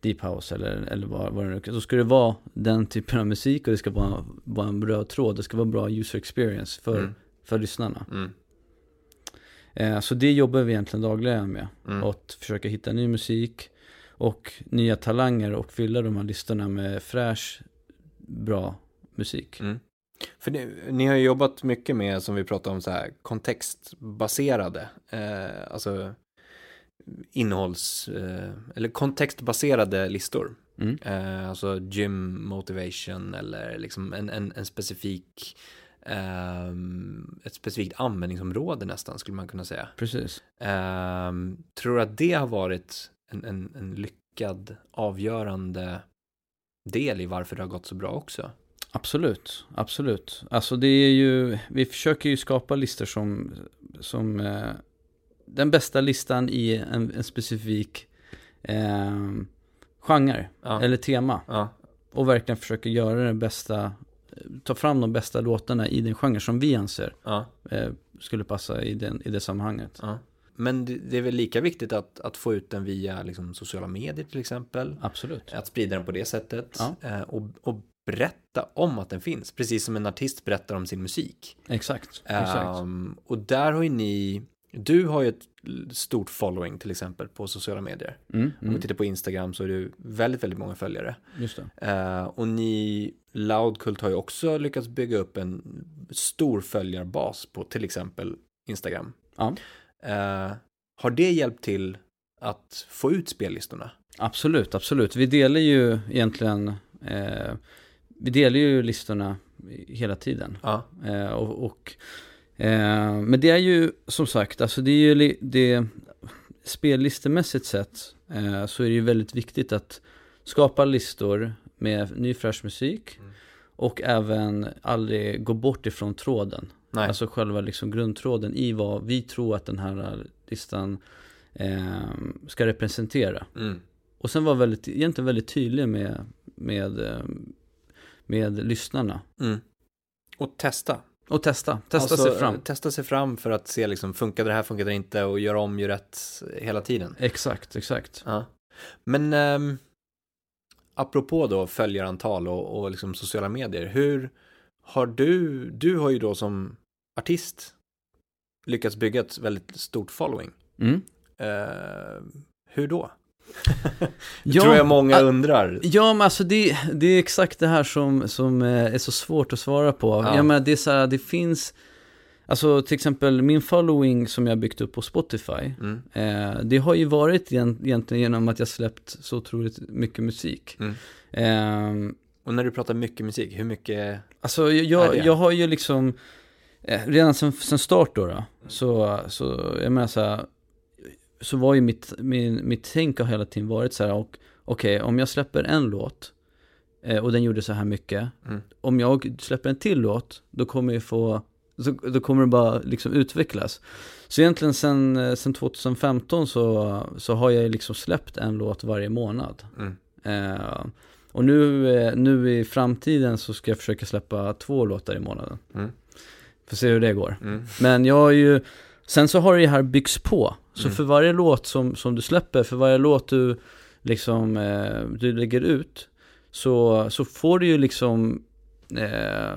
Deep House eller, eller vad, vad det nu är, så ska det vara den typen av musik och det ska vara, vara en röd tråd, det ska vara bra user experience för, Mm. för lyssnarna. Mm. Eh, så det jobbar vi egentligen dagligen med. Mm. Att försöka hitta ny musik och nya talanger och fylla de här listorna med fräsch, bra musik. Mm. För ni, ni har ju jobbat mycket med, som vi pratade om, så här kontextbaserade, eh, alltså innehålls, eh, eller kontextbaserade listor. Mm. Eh, alltså gym motivation eller liksom en, en, en specifik, ehm, ett specifikt användningsområde nästan skulle man kunna säga. Precis. Ehm, tror att det har varit en, en, en lyckad, avgörande del i varför det har gått så bra också? Absolut, absolut. Alltså det är ju, vi försöker ju skapa listor som, som eh, den bästa listan i en, en specifik eh, genre Ja. eller tema. Ja. Och verkligen försöker göra den bästa, ta fram de bästa låtarna i den genre som vi anser Ja. eh, skulle passa i, den, i det sammanhanget. Men det, är väl lika viktigt att, att få ut den via liksom, sociala medier till exempel. Absolut. Att sprida den på det sättet. Eh, och, och berätta om att den finns. Precis som en artist berättar om sin musik. Exakt. Exakt. Ehm, och där har ju ni Du har ju ett stort following till exempel på sociala medier. Mm, Om vi mm, tittar på Instagram så är du väldigt, väldigt många följare. just det. Eh, och ni, Loudkult har ju också lyckats bygga upp en stor följarbas på till exempel Instagram. Ja. Eh, har det hjälpt till att få ut spellistorna? Absolut, absolut. Vi delar ju egentligen, eh, vi delar ju listorna hela tiden. Ja. Eh, och, och eh, men det är ju som sagt, alltså det är ju det, spellistemässigt sett eh, så är det ju väldigt viktigt att skapa listor med ny fräsch musik Mm. och även aldrig gå bort ifrån tråden. Nej. Alltså själva liksom grundtråden i vad vi tror att den här listan eh, ska representera. Mm. Och sen var väldigt, egentligen väldigt tydlig med, med, eh, med lyssnarna. Mm. Och testa. Och testa, testa Alltså, sig fram. Testa sig fram för att se liksom, funkade det här, funkade det inte och göra om, göra rätt hela tiden. Exakt, exakt. Ja. Men ehm, apropå då följarantal och, och liksom sociala medier, hur har du, du har ju då som artist lyckats bygga ett väldigt stort following. Mm. Eh, hur då? Ja, tror jag många undrar. Ja, men alltså det, det är exakt det här som, som eh, är så svårt att svara på. Ja. Menar, det är så här, det finns, alltså till exempel min following som jag byggt upp på Spotify, Mm. eh, det har ju varit egent- egentligen genom att jag släppt så otroligt mycket musik. Mm. Eh, Och när du pratar mycket musik, hur mycket? Alltså jag, är det? jag har ju liksom, eh, redan sen, sen start då, då så, så jag menar så här, så var ju mitt, min, mitt tänk har hela tiden varit så här, och okej, om jag släpper en låt eh, och den gjorde så här mycket, Mm. om jag släpper en till låt, då kommer jag få, så, då kommer det bara liksom utvecklas. Så egentligen sen, eh, sen 2015 så, så har jag liksom släppt en låt varje månad. Mm. Eh, och nu, eh, nu i framtiden så ska jag försöka släppa två låtar i månaden. Mm. Får se hur det går. Mm. Men jag har ju, sen så har det här byggts på. Så Mm. för varje låt som, som du släpper, för varje låt du liksom, eh, du lägger ut, så, så får du ju liksom eh,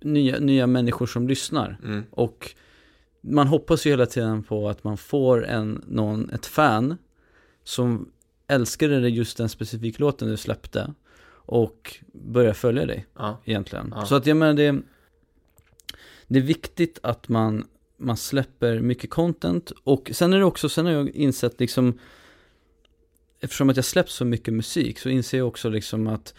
nya, nya människor som lyssnar. Mm. Och man hoppas ju hela tiden på att man får en, någon, ett fan som älskade just den specifika låten du släppte och börjar följa dig Ja. egentligen. Ja. Så att jag menar det, det är viktigt att man, man släpper mycket content och sen är det också, sen har jag insett liksom eftersom att jag släppt så mycket musik så inser jag också liksom att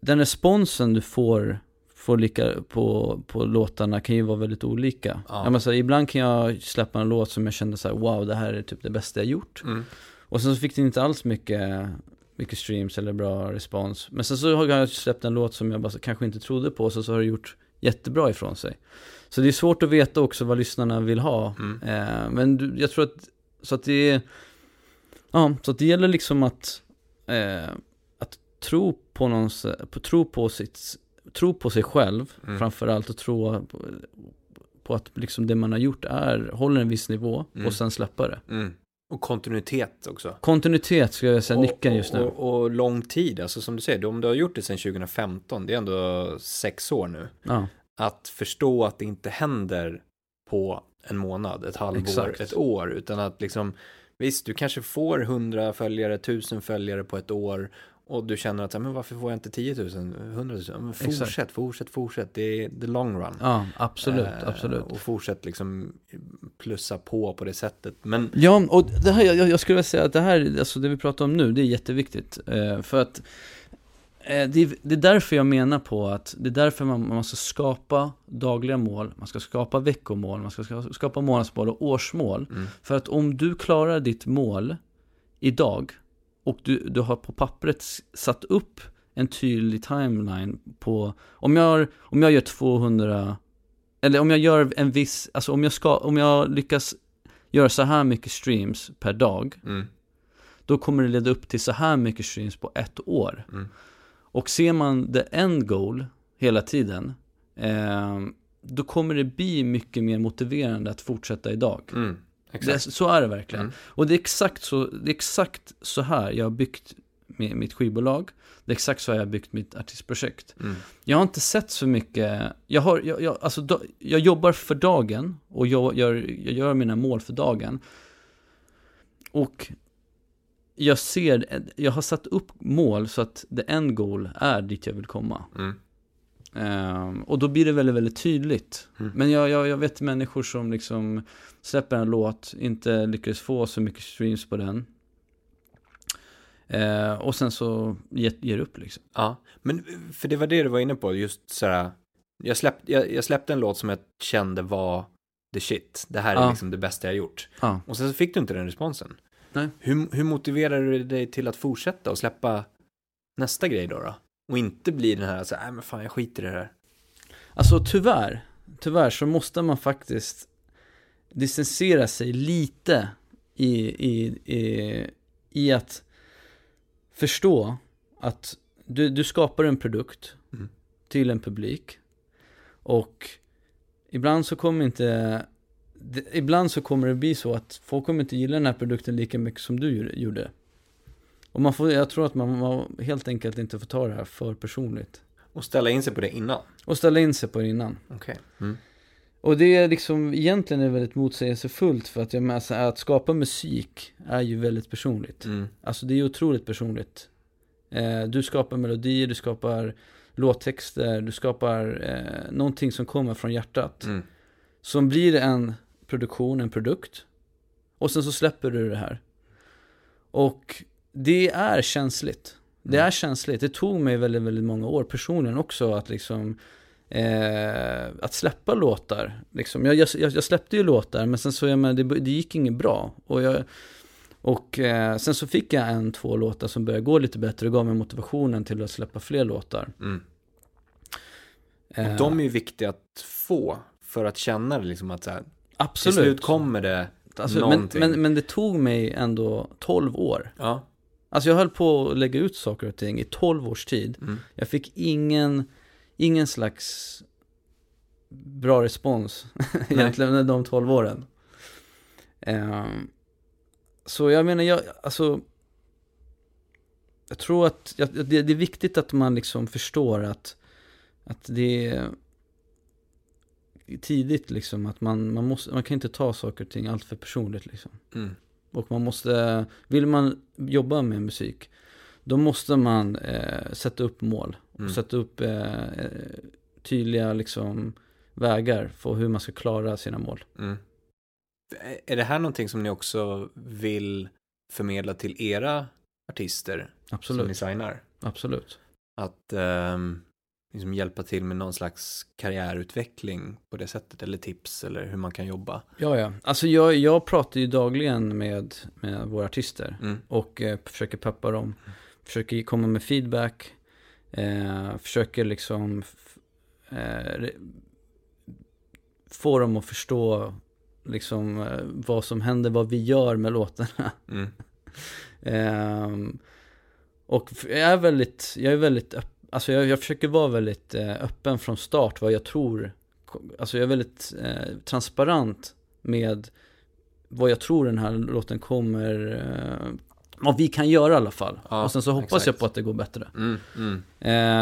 den responsen du får, får lika på, på låtarna kan ju vara väldigt olika. Ja. Jag menar, ibland kan jag släppa en låt som jag kände så här, wow det här är typ det bästa jag gjort. Mm. Och sen så fick den inte alls mycket, mycket streams eller bra respons. Men sen så har jag släppt en låt som jag bara kanske inte trodde på, så, så har det gjort jättebra ifrån sig. Så det är svårt att veta också vad lyssnarna vill ha. Mm. Eh, men du, jag tror att, så att det är, ja, så att det gäller liksom att, eh, att tro på någon, på, tro på sitt, tro på sig själv Mm. framförallt och tro på, på att liksom det man har gjort är, håller en viss nivå Mm. och sen släppa det. Mm. Och kontinuitet också. Kontinuitet skulle jag säga nyckeln just nu. Och, och, och lång tid, alltså som du säger, om du har gjort det sedan 2015, det är ändå sex år nu. Ja, Att förstå att det inte händer på en månad, ett halvår, Exakt. ett år, utan att liksom, visst, du kanske får 100 följare, 1000 följare på ett år och du känner att, men varför får jag inte 10 000, 100 000? Ja, Men fortsätt, Exakt. fortsätt, fortsätt, det är the long run. ja absolut, Eh, absolut. Och fortsätt liksom plussa på på det sättet. Men, Ja, och det här, jag, jag skulle vilja säga att det här, alltså det vi pratar om nu, det är jätteviktigt. Eh, för att det, är, det är därför jag menar på att, det är därför man, man ska skapa dagliga mål, man ska skapa veckomål, man ska ska- skapa månadsmål och årsmål. mm, För att om du klarar ditt mål idag och du, du har på pappret satt upp en tydlig timeline på, om jag, om jag gör 200, eller om jag gör en viss, alltså om jag, ska, om jag lyckas göra så här mycket streams per dag, mm, då kommer det leda upp till så här mycket streams på ett år. mm, Och ser man the end goal hela tiden, eh, då kommer det bli mycket mer motiverande att fortsätta idag. mm, Det, så är det verkligen. Mm. Och det är, exakt så, det är exakt så här jag har byggt med mitt skivbolag. Det är exakt så jag har byggt mitt artistprojekt. Mm. Jag har inte sett så mycket, jag, har, jag, jag, alltså, jag jobbar för dagen och jag gör, jag gör mina mål för dagen. Och jag ser, jag har satt upp mål så att the end goal är dit jag vill komma. Mm. Ehm, och då blir det väldigt, väldigt tydligt. Mm. Men jag, jag, jag vet människor som liksom släpper en låt, inte lyckades få så mycket streams på den. Eh, och sen så ger, ger upp liksom. Ja, men för det var det du var inne på, just sådär, jag, släpp, jag, jag släppte en låt som jag kände var the shit, det här är Ja. liksom det bästa jag gjort. Ja. Och sen så fick du inte den responsen. Nej. Hur, hur motiverar du dig till att fortsätta och släppa nästa grej då? då? Och inte bli den här, så nej men fan jag skiter i det här. Alltså tyvärr, tyvärr så måste man faktiskt distansera sig lite i, i, i, i att förstå att du, du skapar en produkt Mm. till en publik och ibland så kommer inte det, ibland så kommer det bli så att folk kommer inte gilla den här produkten lika mycket som du gjorde-. Och man får, jag tror att man, man helt enkelt inte får ta det här för personligt. Och ställa in sig på det innan. Och ställa in sig på det innan. Okej. Mm. Och det är liksom, egentligen är väldigt motsägelsefullt för att jag menar, här, att skapa musik är ju väldigt personligt. Mm. Alltså det är otroligt personligt. Eh, du skapar melodier, du skapar låttexter, du skapar eh, någonting som kommer från hjärtat. Mm. Som blir en produktion, en produkt. Och sen så släpper du det här. Och det är känsligt. Det Mm. är känsligt. Det tog mig väldigt, väldigt många år personligen också att liksom eh, att släppa låtar. Liksom. Jag, jag, jag släppte ju låtar men sen så, jag menar, det, det gick inget bra. Och, jag, och eh, sen så fick jag en, två låtar som började gå lite bättre och gav mig motivationen till att släppa fler låtar. Mm. Eh, Och de är ju viktiga att få för att känna det liksom att så här, till absolut. slut kommer det Alltså, men, någonting. men, men det tog mig ändå 12 år. Ja. Alltså jag höll på att lägga ut saker och ting i 12 års tid. Mm. Jag fick ingen, ingen slags bra respons egentligen under de 12 åren. Ehm, så jag menar, jag, alltså jag tror att det, är viktigt att man liksom förstår att, att det tidigt liksom att man, man, måste, man kan inte ta saker och ting allt för personligt liksom. Mm. Och man måste, vill man jobba med musik, då måste man eh, sätta upp mål. Mm. Och sätta upp eh, tydliga liksom, vägar för hur man ska klara sina mål. Mm. Är det här någonting som ni också vill förmedla till era artister som Absolut, ni signar? absolut. Att ehm, liksom hjälpa till med någon slags karriärutveckling på det sättet, eller tips, eller hur man kan jobba? Ja, ja. Alltså jag, jag pratar ju dagligen med, med våra artister Mm. och eh, försöker peppa dem. Försöker komma med feedback. Eh, försöker liksom eh, få dem att förstå liksom eh, vad som händer, vad vi gör med låtarna. Mm. Ehm, och jag är väldigt, jag är väldigt öpp, alltså jag, jag försöker vara väldigt eh, öppen från start vad jag tror, alltså jag är väldigt eh, transparent med vad jag tror den här låten kommer, eh, vad vi kan göra i alla fall. Ja, och sen så hoppas jag exakt. på att det går bättre. Mm. Mm.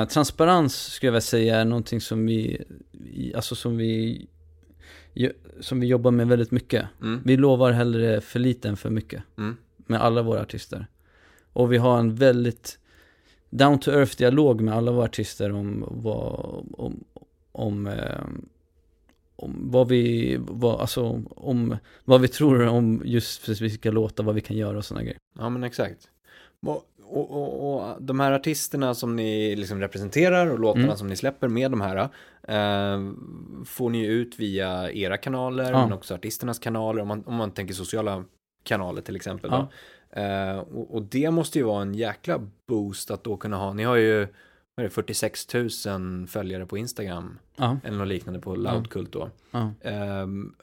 Eh, transparens skulle jag vilja säga är någonting som vi, alltså som vi, som vi jobbar med väldigt mycket. Mm. Vi lovar hellre för lite än för mycket Mm. med alla våra artister. Och vi har en väldigt down to earth dialog med alla våra artister om vad, om, om, eh, om vad vi, vad, alltså om vad vi tror om just specifika låtar, vad vi kan göra och sådana grejer. Ja, men exakt. Och, och, och, och de här artisterna som ni liksom representerar och låtarna Mm. som ni släpper med de här eh, får ni ut via era kanaler Ja. men också artisternas kanaler om man, om man tänker sociala kanaler till exempel. Ja. Eh, och, och det måste ju vara en jäkla boost att då kunna ha, ni har ju det, 46 000 följare på Instagram Ja, eller något liknande på Loudkult då. ja, Ehm,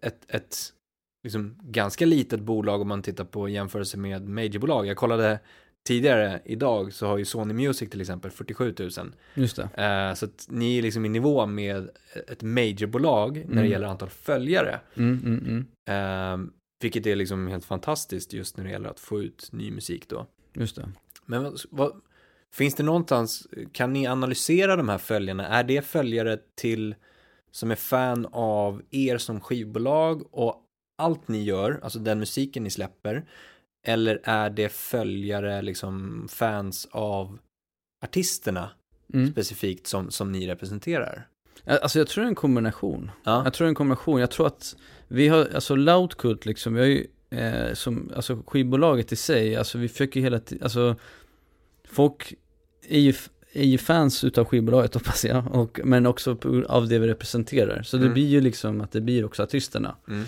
ett, ett liksom ganska litet bolag om man tittar på jämförelse med majorbolag. Jag kollade tidigare idag så har ju Sony Music till exempel 47 000. just det. Eh, så att ni är liksom i nivå med ett majorbolag när det Mm. gäller antal följare. Mm, mm, mm. Vilket är liksom helt fantastiskt just när det gäller att få ut ny musik då. Just det. Men vad, vad, finns det någonstans, kan ni analysera de här följarna? Är det följare till som är fan av er som skivbolag och allt ni gör, alltså den musiken ni släpper? Eller är det följare, liksom fans av artisterna Mm. specifikt som, som ni representerar? Alltså jag tror det är en kombination. Ja, Jag tror det är en kombination. Jag tror att vi har, alltså Loudkult liksom, vi har ju, eh, som, alltså skivbolaget i sig, alltså vi försöker hela tiden, alltså folk är ju, är ju fans utav skivbolaget hoppas jag, och, men också av det vi representerar. Så det Mm. blir ju liksom att det blir också artisterna. mm.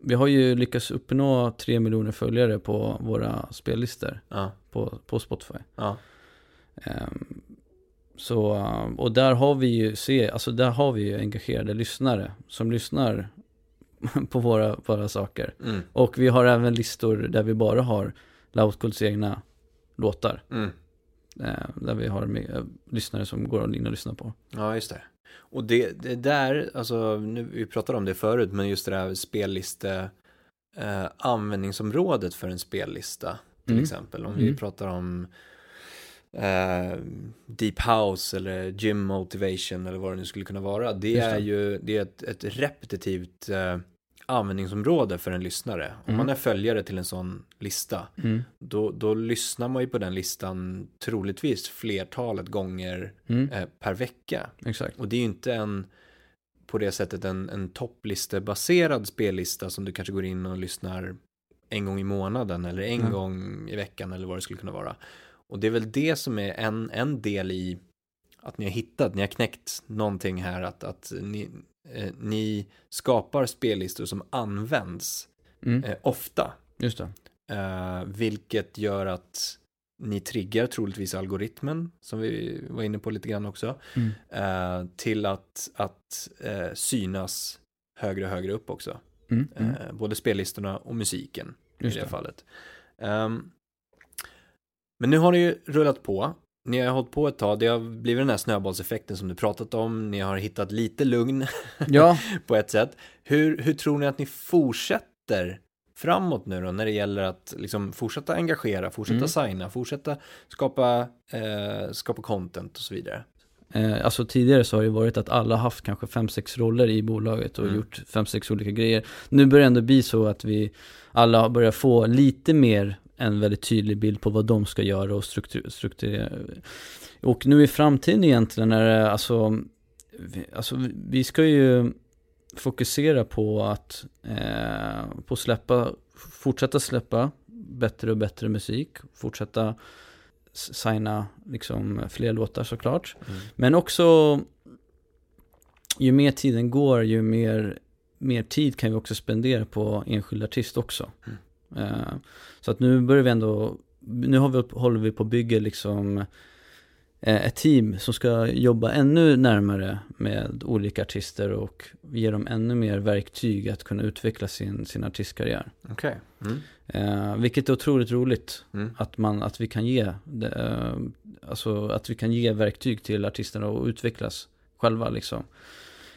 Vi har ju lyckats uppnå tre miljoner följare på våra spellistor ja, på, på Spotify. ja, Ehm, så, um, och där har vi ju, se, alltså där har vi ju engagerade lyssnare som lyssnar på våra, våra saker. mm, Och vi har även listor där vi bara har Loudkults egna låtar. mm. Eh, där vi har eh, lyssnare som går in och lyssnar på. Ja, just det. Och det, det där, alltså, nu, vi pratade om det förut, men just det där spelliste, eh, användningsområdet för en spellista, till Mm. exempel. Om vi Mm. pratar om eh, Deep House eller Gym Motivation eller vad det nu skulle kunna vara. Det det. är ju det är ett, ett repetitivt eh, användningsområde för en lyssnare. Om Mm. man är följare till en sån lista, Mm. då, då lyssnar man ju på den listan troligtvis flertalet gånger Mm. eh, per vecka. Exakt. Och det är ju inte en på det sättet en, en topplistebaserad spellista som du kanske går in och lyssnar en gång i månaden eller en Mm. gång i veckan eller vad det skulle kunna vara. Och det är väl det som är en, en del i att ni har hittat, ni har knäckt någonting här, att, att ni, eh, ni skapar spellistor som används Mm. eh, ofta. Just det. Eh, vilket gör att ni triggar troligtvis algoritmen, som vi var inne på lite grann också, Mm. eh, till att, att eh, synas högre och högre upp också. Mm. Mm. Eh, både spellistorna och musiken Just i det, det. fallet. Ehm, men nu har det ju rullat på. Ni har hållit på ett tag, det har blivit den här snöbollseffekten som du pratat om, ni har hittat lite lugn Ja, på ett sätt. Hur, hur tror ni att ni fortsätter framåt nu då när det gäller att liksom fortsätta engagera, fortsätta Mm. signa, fortsätta skapa, eh, skapa content och så vidare? Eh, alltså tidigare så har det varit att alla haft kanske fem sex roller i bolaget och Mm. gjort fem sex olika grejer. Nu börjar det ändå bli så att vi alla börjar få lite mer en väldigt tydlig bild på vad de ska göra och struktur, strukturera. Och nu i framtiden egentligen är det alltså, vi, alltså vi- ska ju fokusera på att eh, på släppa, fortsätta släppa bättre och bättre musik, fortsätta signa liksom fler låtar såklart. Mm. Men också, ju mer tiden går, ju mer, mer tid kan vi också spendera på enskild artist också. Mm. Eh, så att nu börjar vi ändå, nu har vi, håller vi på att bygga liksom eh, ett team som ska jobba ännu närmare med olika artister och ge dem ännu mer verktyg att kunna utveckla sin, sin artistkarriär. Okej. Mm. Eh, vilket är otroligt roligt Mm. att, man, att vi kan ge det, eh, alltså att vi kan ge verktyg till artisterna och utvecklas själva liksom.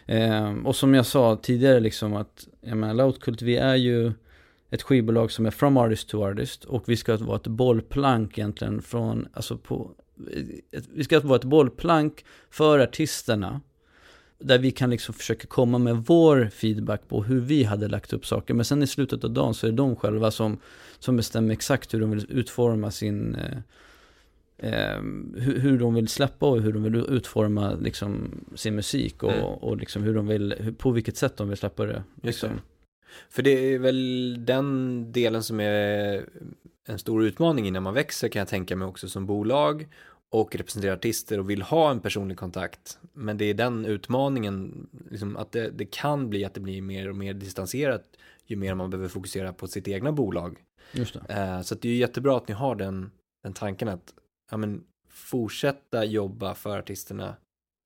Eh, och som jag sa tidigare liksom att, jag menar Loudkult, vi är ju ett skivbolag som är from artist to artist och vi ska vara ett bollplank egentligen från, alltså på, ett, vi ska vara ett bollplank för artisterna där vi kan liksom försöka komma med vår feedback på hur vi hade lagt upp saker. Men sen i slutet av dagen så är det de själva som, som bestämmer exakt hur de vill utforma sin eh, eh, hur, hur de vill släppa och hur de vill utforma liksom, sin musik och, Mm. och liksom hur de vill, hur, på vilket sätt de vill släppa det. Liksom. För det är väl den delen som är en stor utmaning innan man växer kan jag tänka mig också som bolag och representerar artister och vill ha en personlig kontakt. Men det är den utmaningen, liksom att det, det kan bli att det blir mer och mer distanserat ju mer man behöver fokusera på sitt egna bolag. Just det. Eh, så det är jättebra att ni har den, den tanken att ja, men, fortsätta jobba för artisterna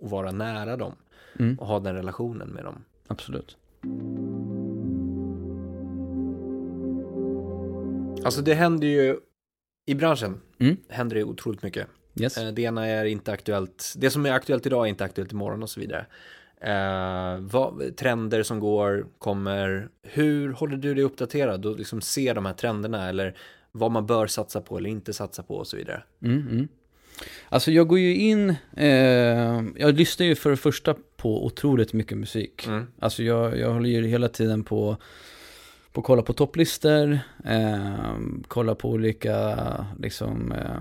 och vara nära dem Mm, och ha den relationen med dem. absolut. Alltså det händer ju i branschen Mm. händer det otroligt mycket. Yes. Eh, Det ena är inte aktuellt, det som är aktuellt idag är inte aktuellt imorgon och så vidare. Eh, vad, trender som går, kommer, hur håller du dig uppdaterad och liksom ser de här trenderna eller vad man bör satsa på eller inte satsa på och så vidare. Mm, mm. Alltså jag går ju in, eh, jag lyssnar ju för det första på otroligt mycket musik. Mm. Alltså jag, jag håller ju hela tiden på på att kolla på topplistor, eh, kolla på olika, liksom, eh,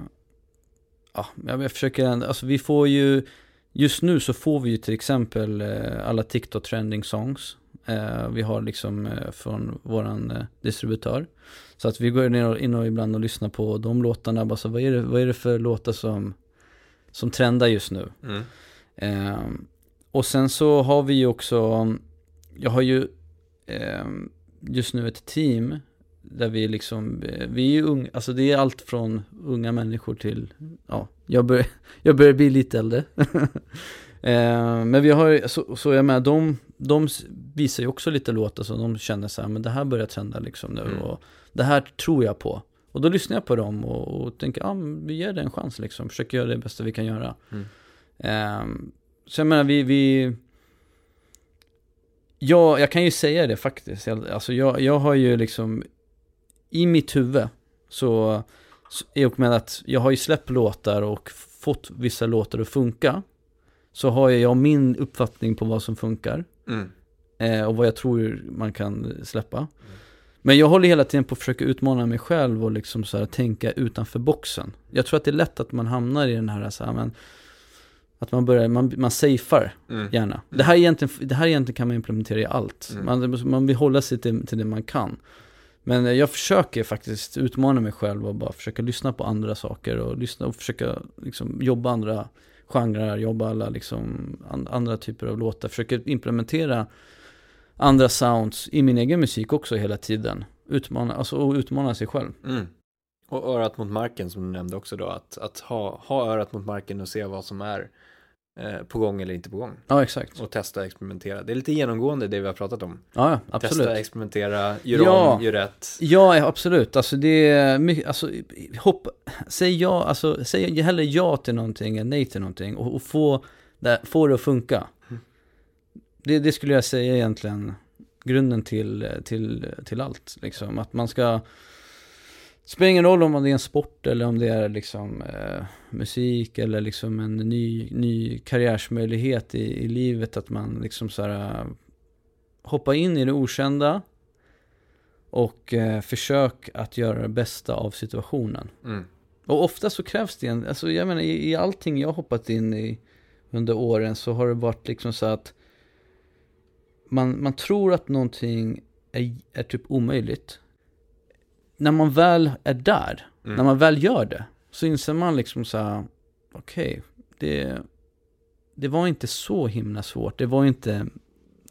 ja, jag försöker, alltså vi får ju, just nu så får vi ju till exempel eh, alla TikTok trending songs. Eh, vi har liksom eh, från våran eh, distributör. Så att vi går ner och, in och ibland och lyssnar på de låtarna, bara så, vad, är det, vad är det för låtar som, som trendar just nu? Mm. Ehm, och sen så har vi ju också, jag har ju ehm, just nu ett team där vi liksom, vi är ju unga, alltså det är allt från unga människor till, ja, jag börjar, jag börjar bli lite äldre. eh, men vi har så, så jag med, de, de visar ju också lite låtar som de känner så här, men det här börjar trenda liksom nu mm. och det här tror jag på. Och då lyssnar jag på dem och, och tänker, ja, vi ger det en chans liksom, försöker göra det bästa vi kan göra. Mm. Eh, så jag menar, vi, vi Ja, jag kan ju säga det faktiskt. Alltså jag, jag har ju liksom i mitt huvud så, i och med att jag har ju släppt låtar och fått vissa låtar att funka. Så har jag min uppfattning på vad som funkar. Mm. Eh, och vad jag tror man kan släppa. Mm. Men jag håller hela tiden på att försöka utmana mig själv och liksom så här, tänka utanför boxen. Jag tror att det är lätt att man hamnar i den här, så här men, att man börjar, man, man safear mm. gärna. Det här, egentligen, det här egentligen kan man implementera i allt. Mm. Man, man vill hålla sig till, till det man kan. Men jag försöker faktiskt utmana mig själv och bara försöka lyssna på andra saker och lyssna och försöka liksom jobba andra genrer, jobba alla liksom andra typer av låtar. Försöker implementera andra sounds i min egen musik också hela tiden. Utmana, alltså, och utmana sig själv. Mm. Och örat mot marken som du nämnde också då, att, att ha, ha örat mot marken och se vad som är eh, på gång eller inte på gång. Ja, exakt. Och testa, experimentera. Det är lite genomgående det vi har pratat om. Ja, absolut. Testa, experimentera, gör ja. om, gör rätt. Ja, absolut. Alltså det är mycket, alltså hopp, säg ja, alltså säg hellre ja till någonting än nej till någonting och, och få, det, få det att funka. Mm. Det, det skulle jag säga egentligen grunden till, till, till allt. Liksom. Att man ska spelar ingen roll om det är en sport eller om det är liksom eh, musik eller liksom en ny, ny karriärsmöjlighet i, i livet. Att man liksom så här uh, hoppa in i det okända och eh, försök att göra det bästa av situationen. Mm. Och ofta så krävs det en, alltså jag menar i, i allting jag hoppat in i under åren så har det varit liksom så att man, man tror att någonting är, är typ omöjligt när man väl är där, mm. när man väl gör det, så inser man liksom så här, okej, okay, det, det var inte så himla svårt. Det var inte,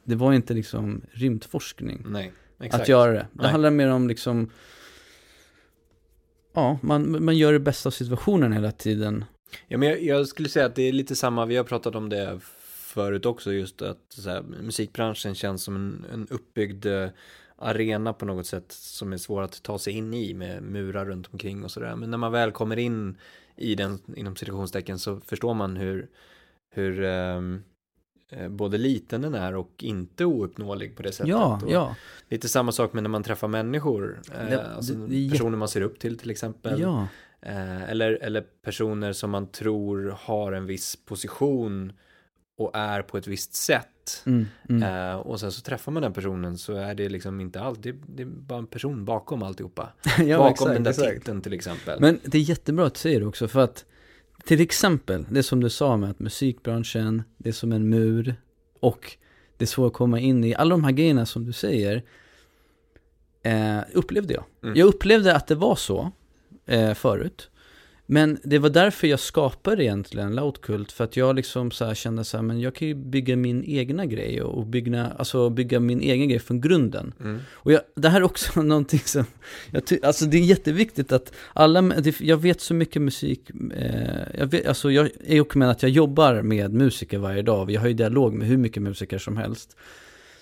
det var inte liksom rymdforskning. Nej. Att göra det. Det Nej. handlar mer om liksom, ja, man, man gör det bästa av situationen hela tiden. Ja, men jag, jag, skulle säga att det är lite samma, vi har pratat om det förut också, just att här, musikbranschen känns som en, en uppbyggd arena på något sätt som är svår att ta sig in i med murar runt omkring och sådär. Men när man väl kommer in i den, inom citationstecken, så förstår man hur, hur eh, både liten den är och inte ouppnåelig på det sättet. Ja, och ja. Lite samma sak med när man träffar människor, eh, det, alltså det, personer man ser upp till till exempel. Ja. Eh, eller, eller personer som man tror har en viss position och är på ett visst sätt. Mm, mm. Uh, och sen så träffar man den personen så är det liksom inte allt, det, det är bara en person bakom alltihopa. ja, bakom exakt, den där exakt. titeln till exempel. Men det är jättebra att du säger det också för att till exempel, det som du sa med att musikbranschen, det är som en mur och det är svårt att komma in i, alla de här grejerna som du säger, eh, upplevde jag. Mm. Jag upplevde att det var så eh, förut. Men det var därför jag skapade egentligen Loudkult, för att jag liksom så kände så här, men jag kan ju bygga min egna grej och bygga, alltså bygga min egen grej från grunden. Mm. Och jag, det här är också någonting som, jag ty, alltså det är jätteviktigt att alla, jag vet så mycket musik, eh, jag vet, alltså jag är också med att jag jobbar med musiker varje dag, jag har ju dialog med hur mycket musiker som helst.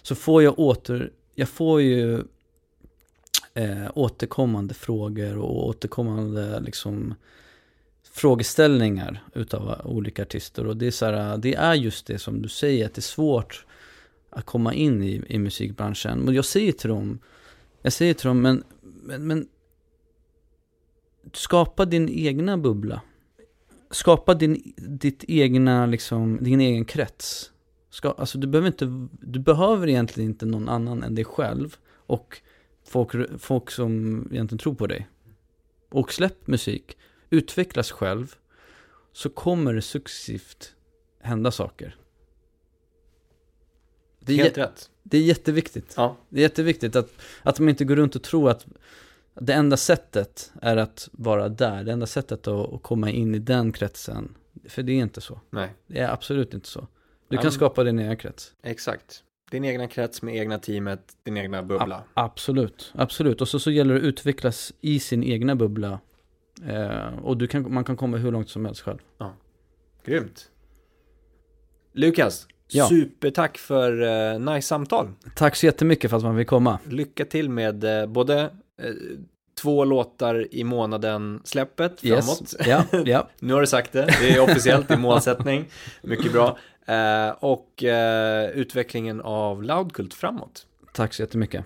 Så får jag åter, jag får ju eh, återkommande frågor och återkommande liksom frågeställningar utav olika artister. Och det är, så här, det är just det som du säger, att det är svårt att komma in i, i musikbranschen. Men jag säger till dem, jag säger till dem, men, men, men skapa din egna bubbla. Skapa din, ditt egna, liksom, din egen krets. Ska, alltså du behöver, inte, du behöver egentligen inte någon annan än dig själv och folk, folk som egentligen tror på dig. Och släpp musik, utvecklas själv, så kommer det successivt hända saker. Det är, Helt rätt. det är jätteviktigt. Ja. Det är jätteviktigt att, att man inte går runt och tror att det enda sättet är att vara där. Det enda sättet att, att komma in i den kretsen. För det är inte så. Nej, Det är absolut inte så. Du kan skapa din egen krets. exakt. Din egna krets med egna teamet, din egna bubbla. Absolut, absolut. Och så, så gäller det att utvecklas i sin egna bubbla. Eh, och du kan, man kan komma hur långt som helst själv. Grymt. Lukas, Ja. supertack för uh, nice samtal. Tack så jättemycket för att man vill komma. Lycka till med eh, både eh, två låtar i månaden släppet framåt. Ja, ja. Nu har du sagt det, det är officiellt i målsättning. Mycket bra. Eh, och eh, utvecklingen av Loudkult framåt. Tack så jättemycket.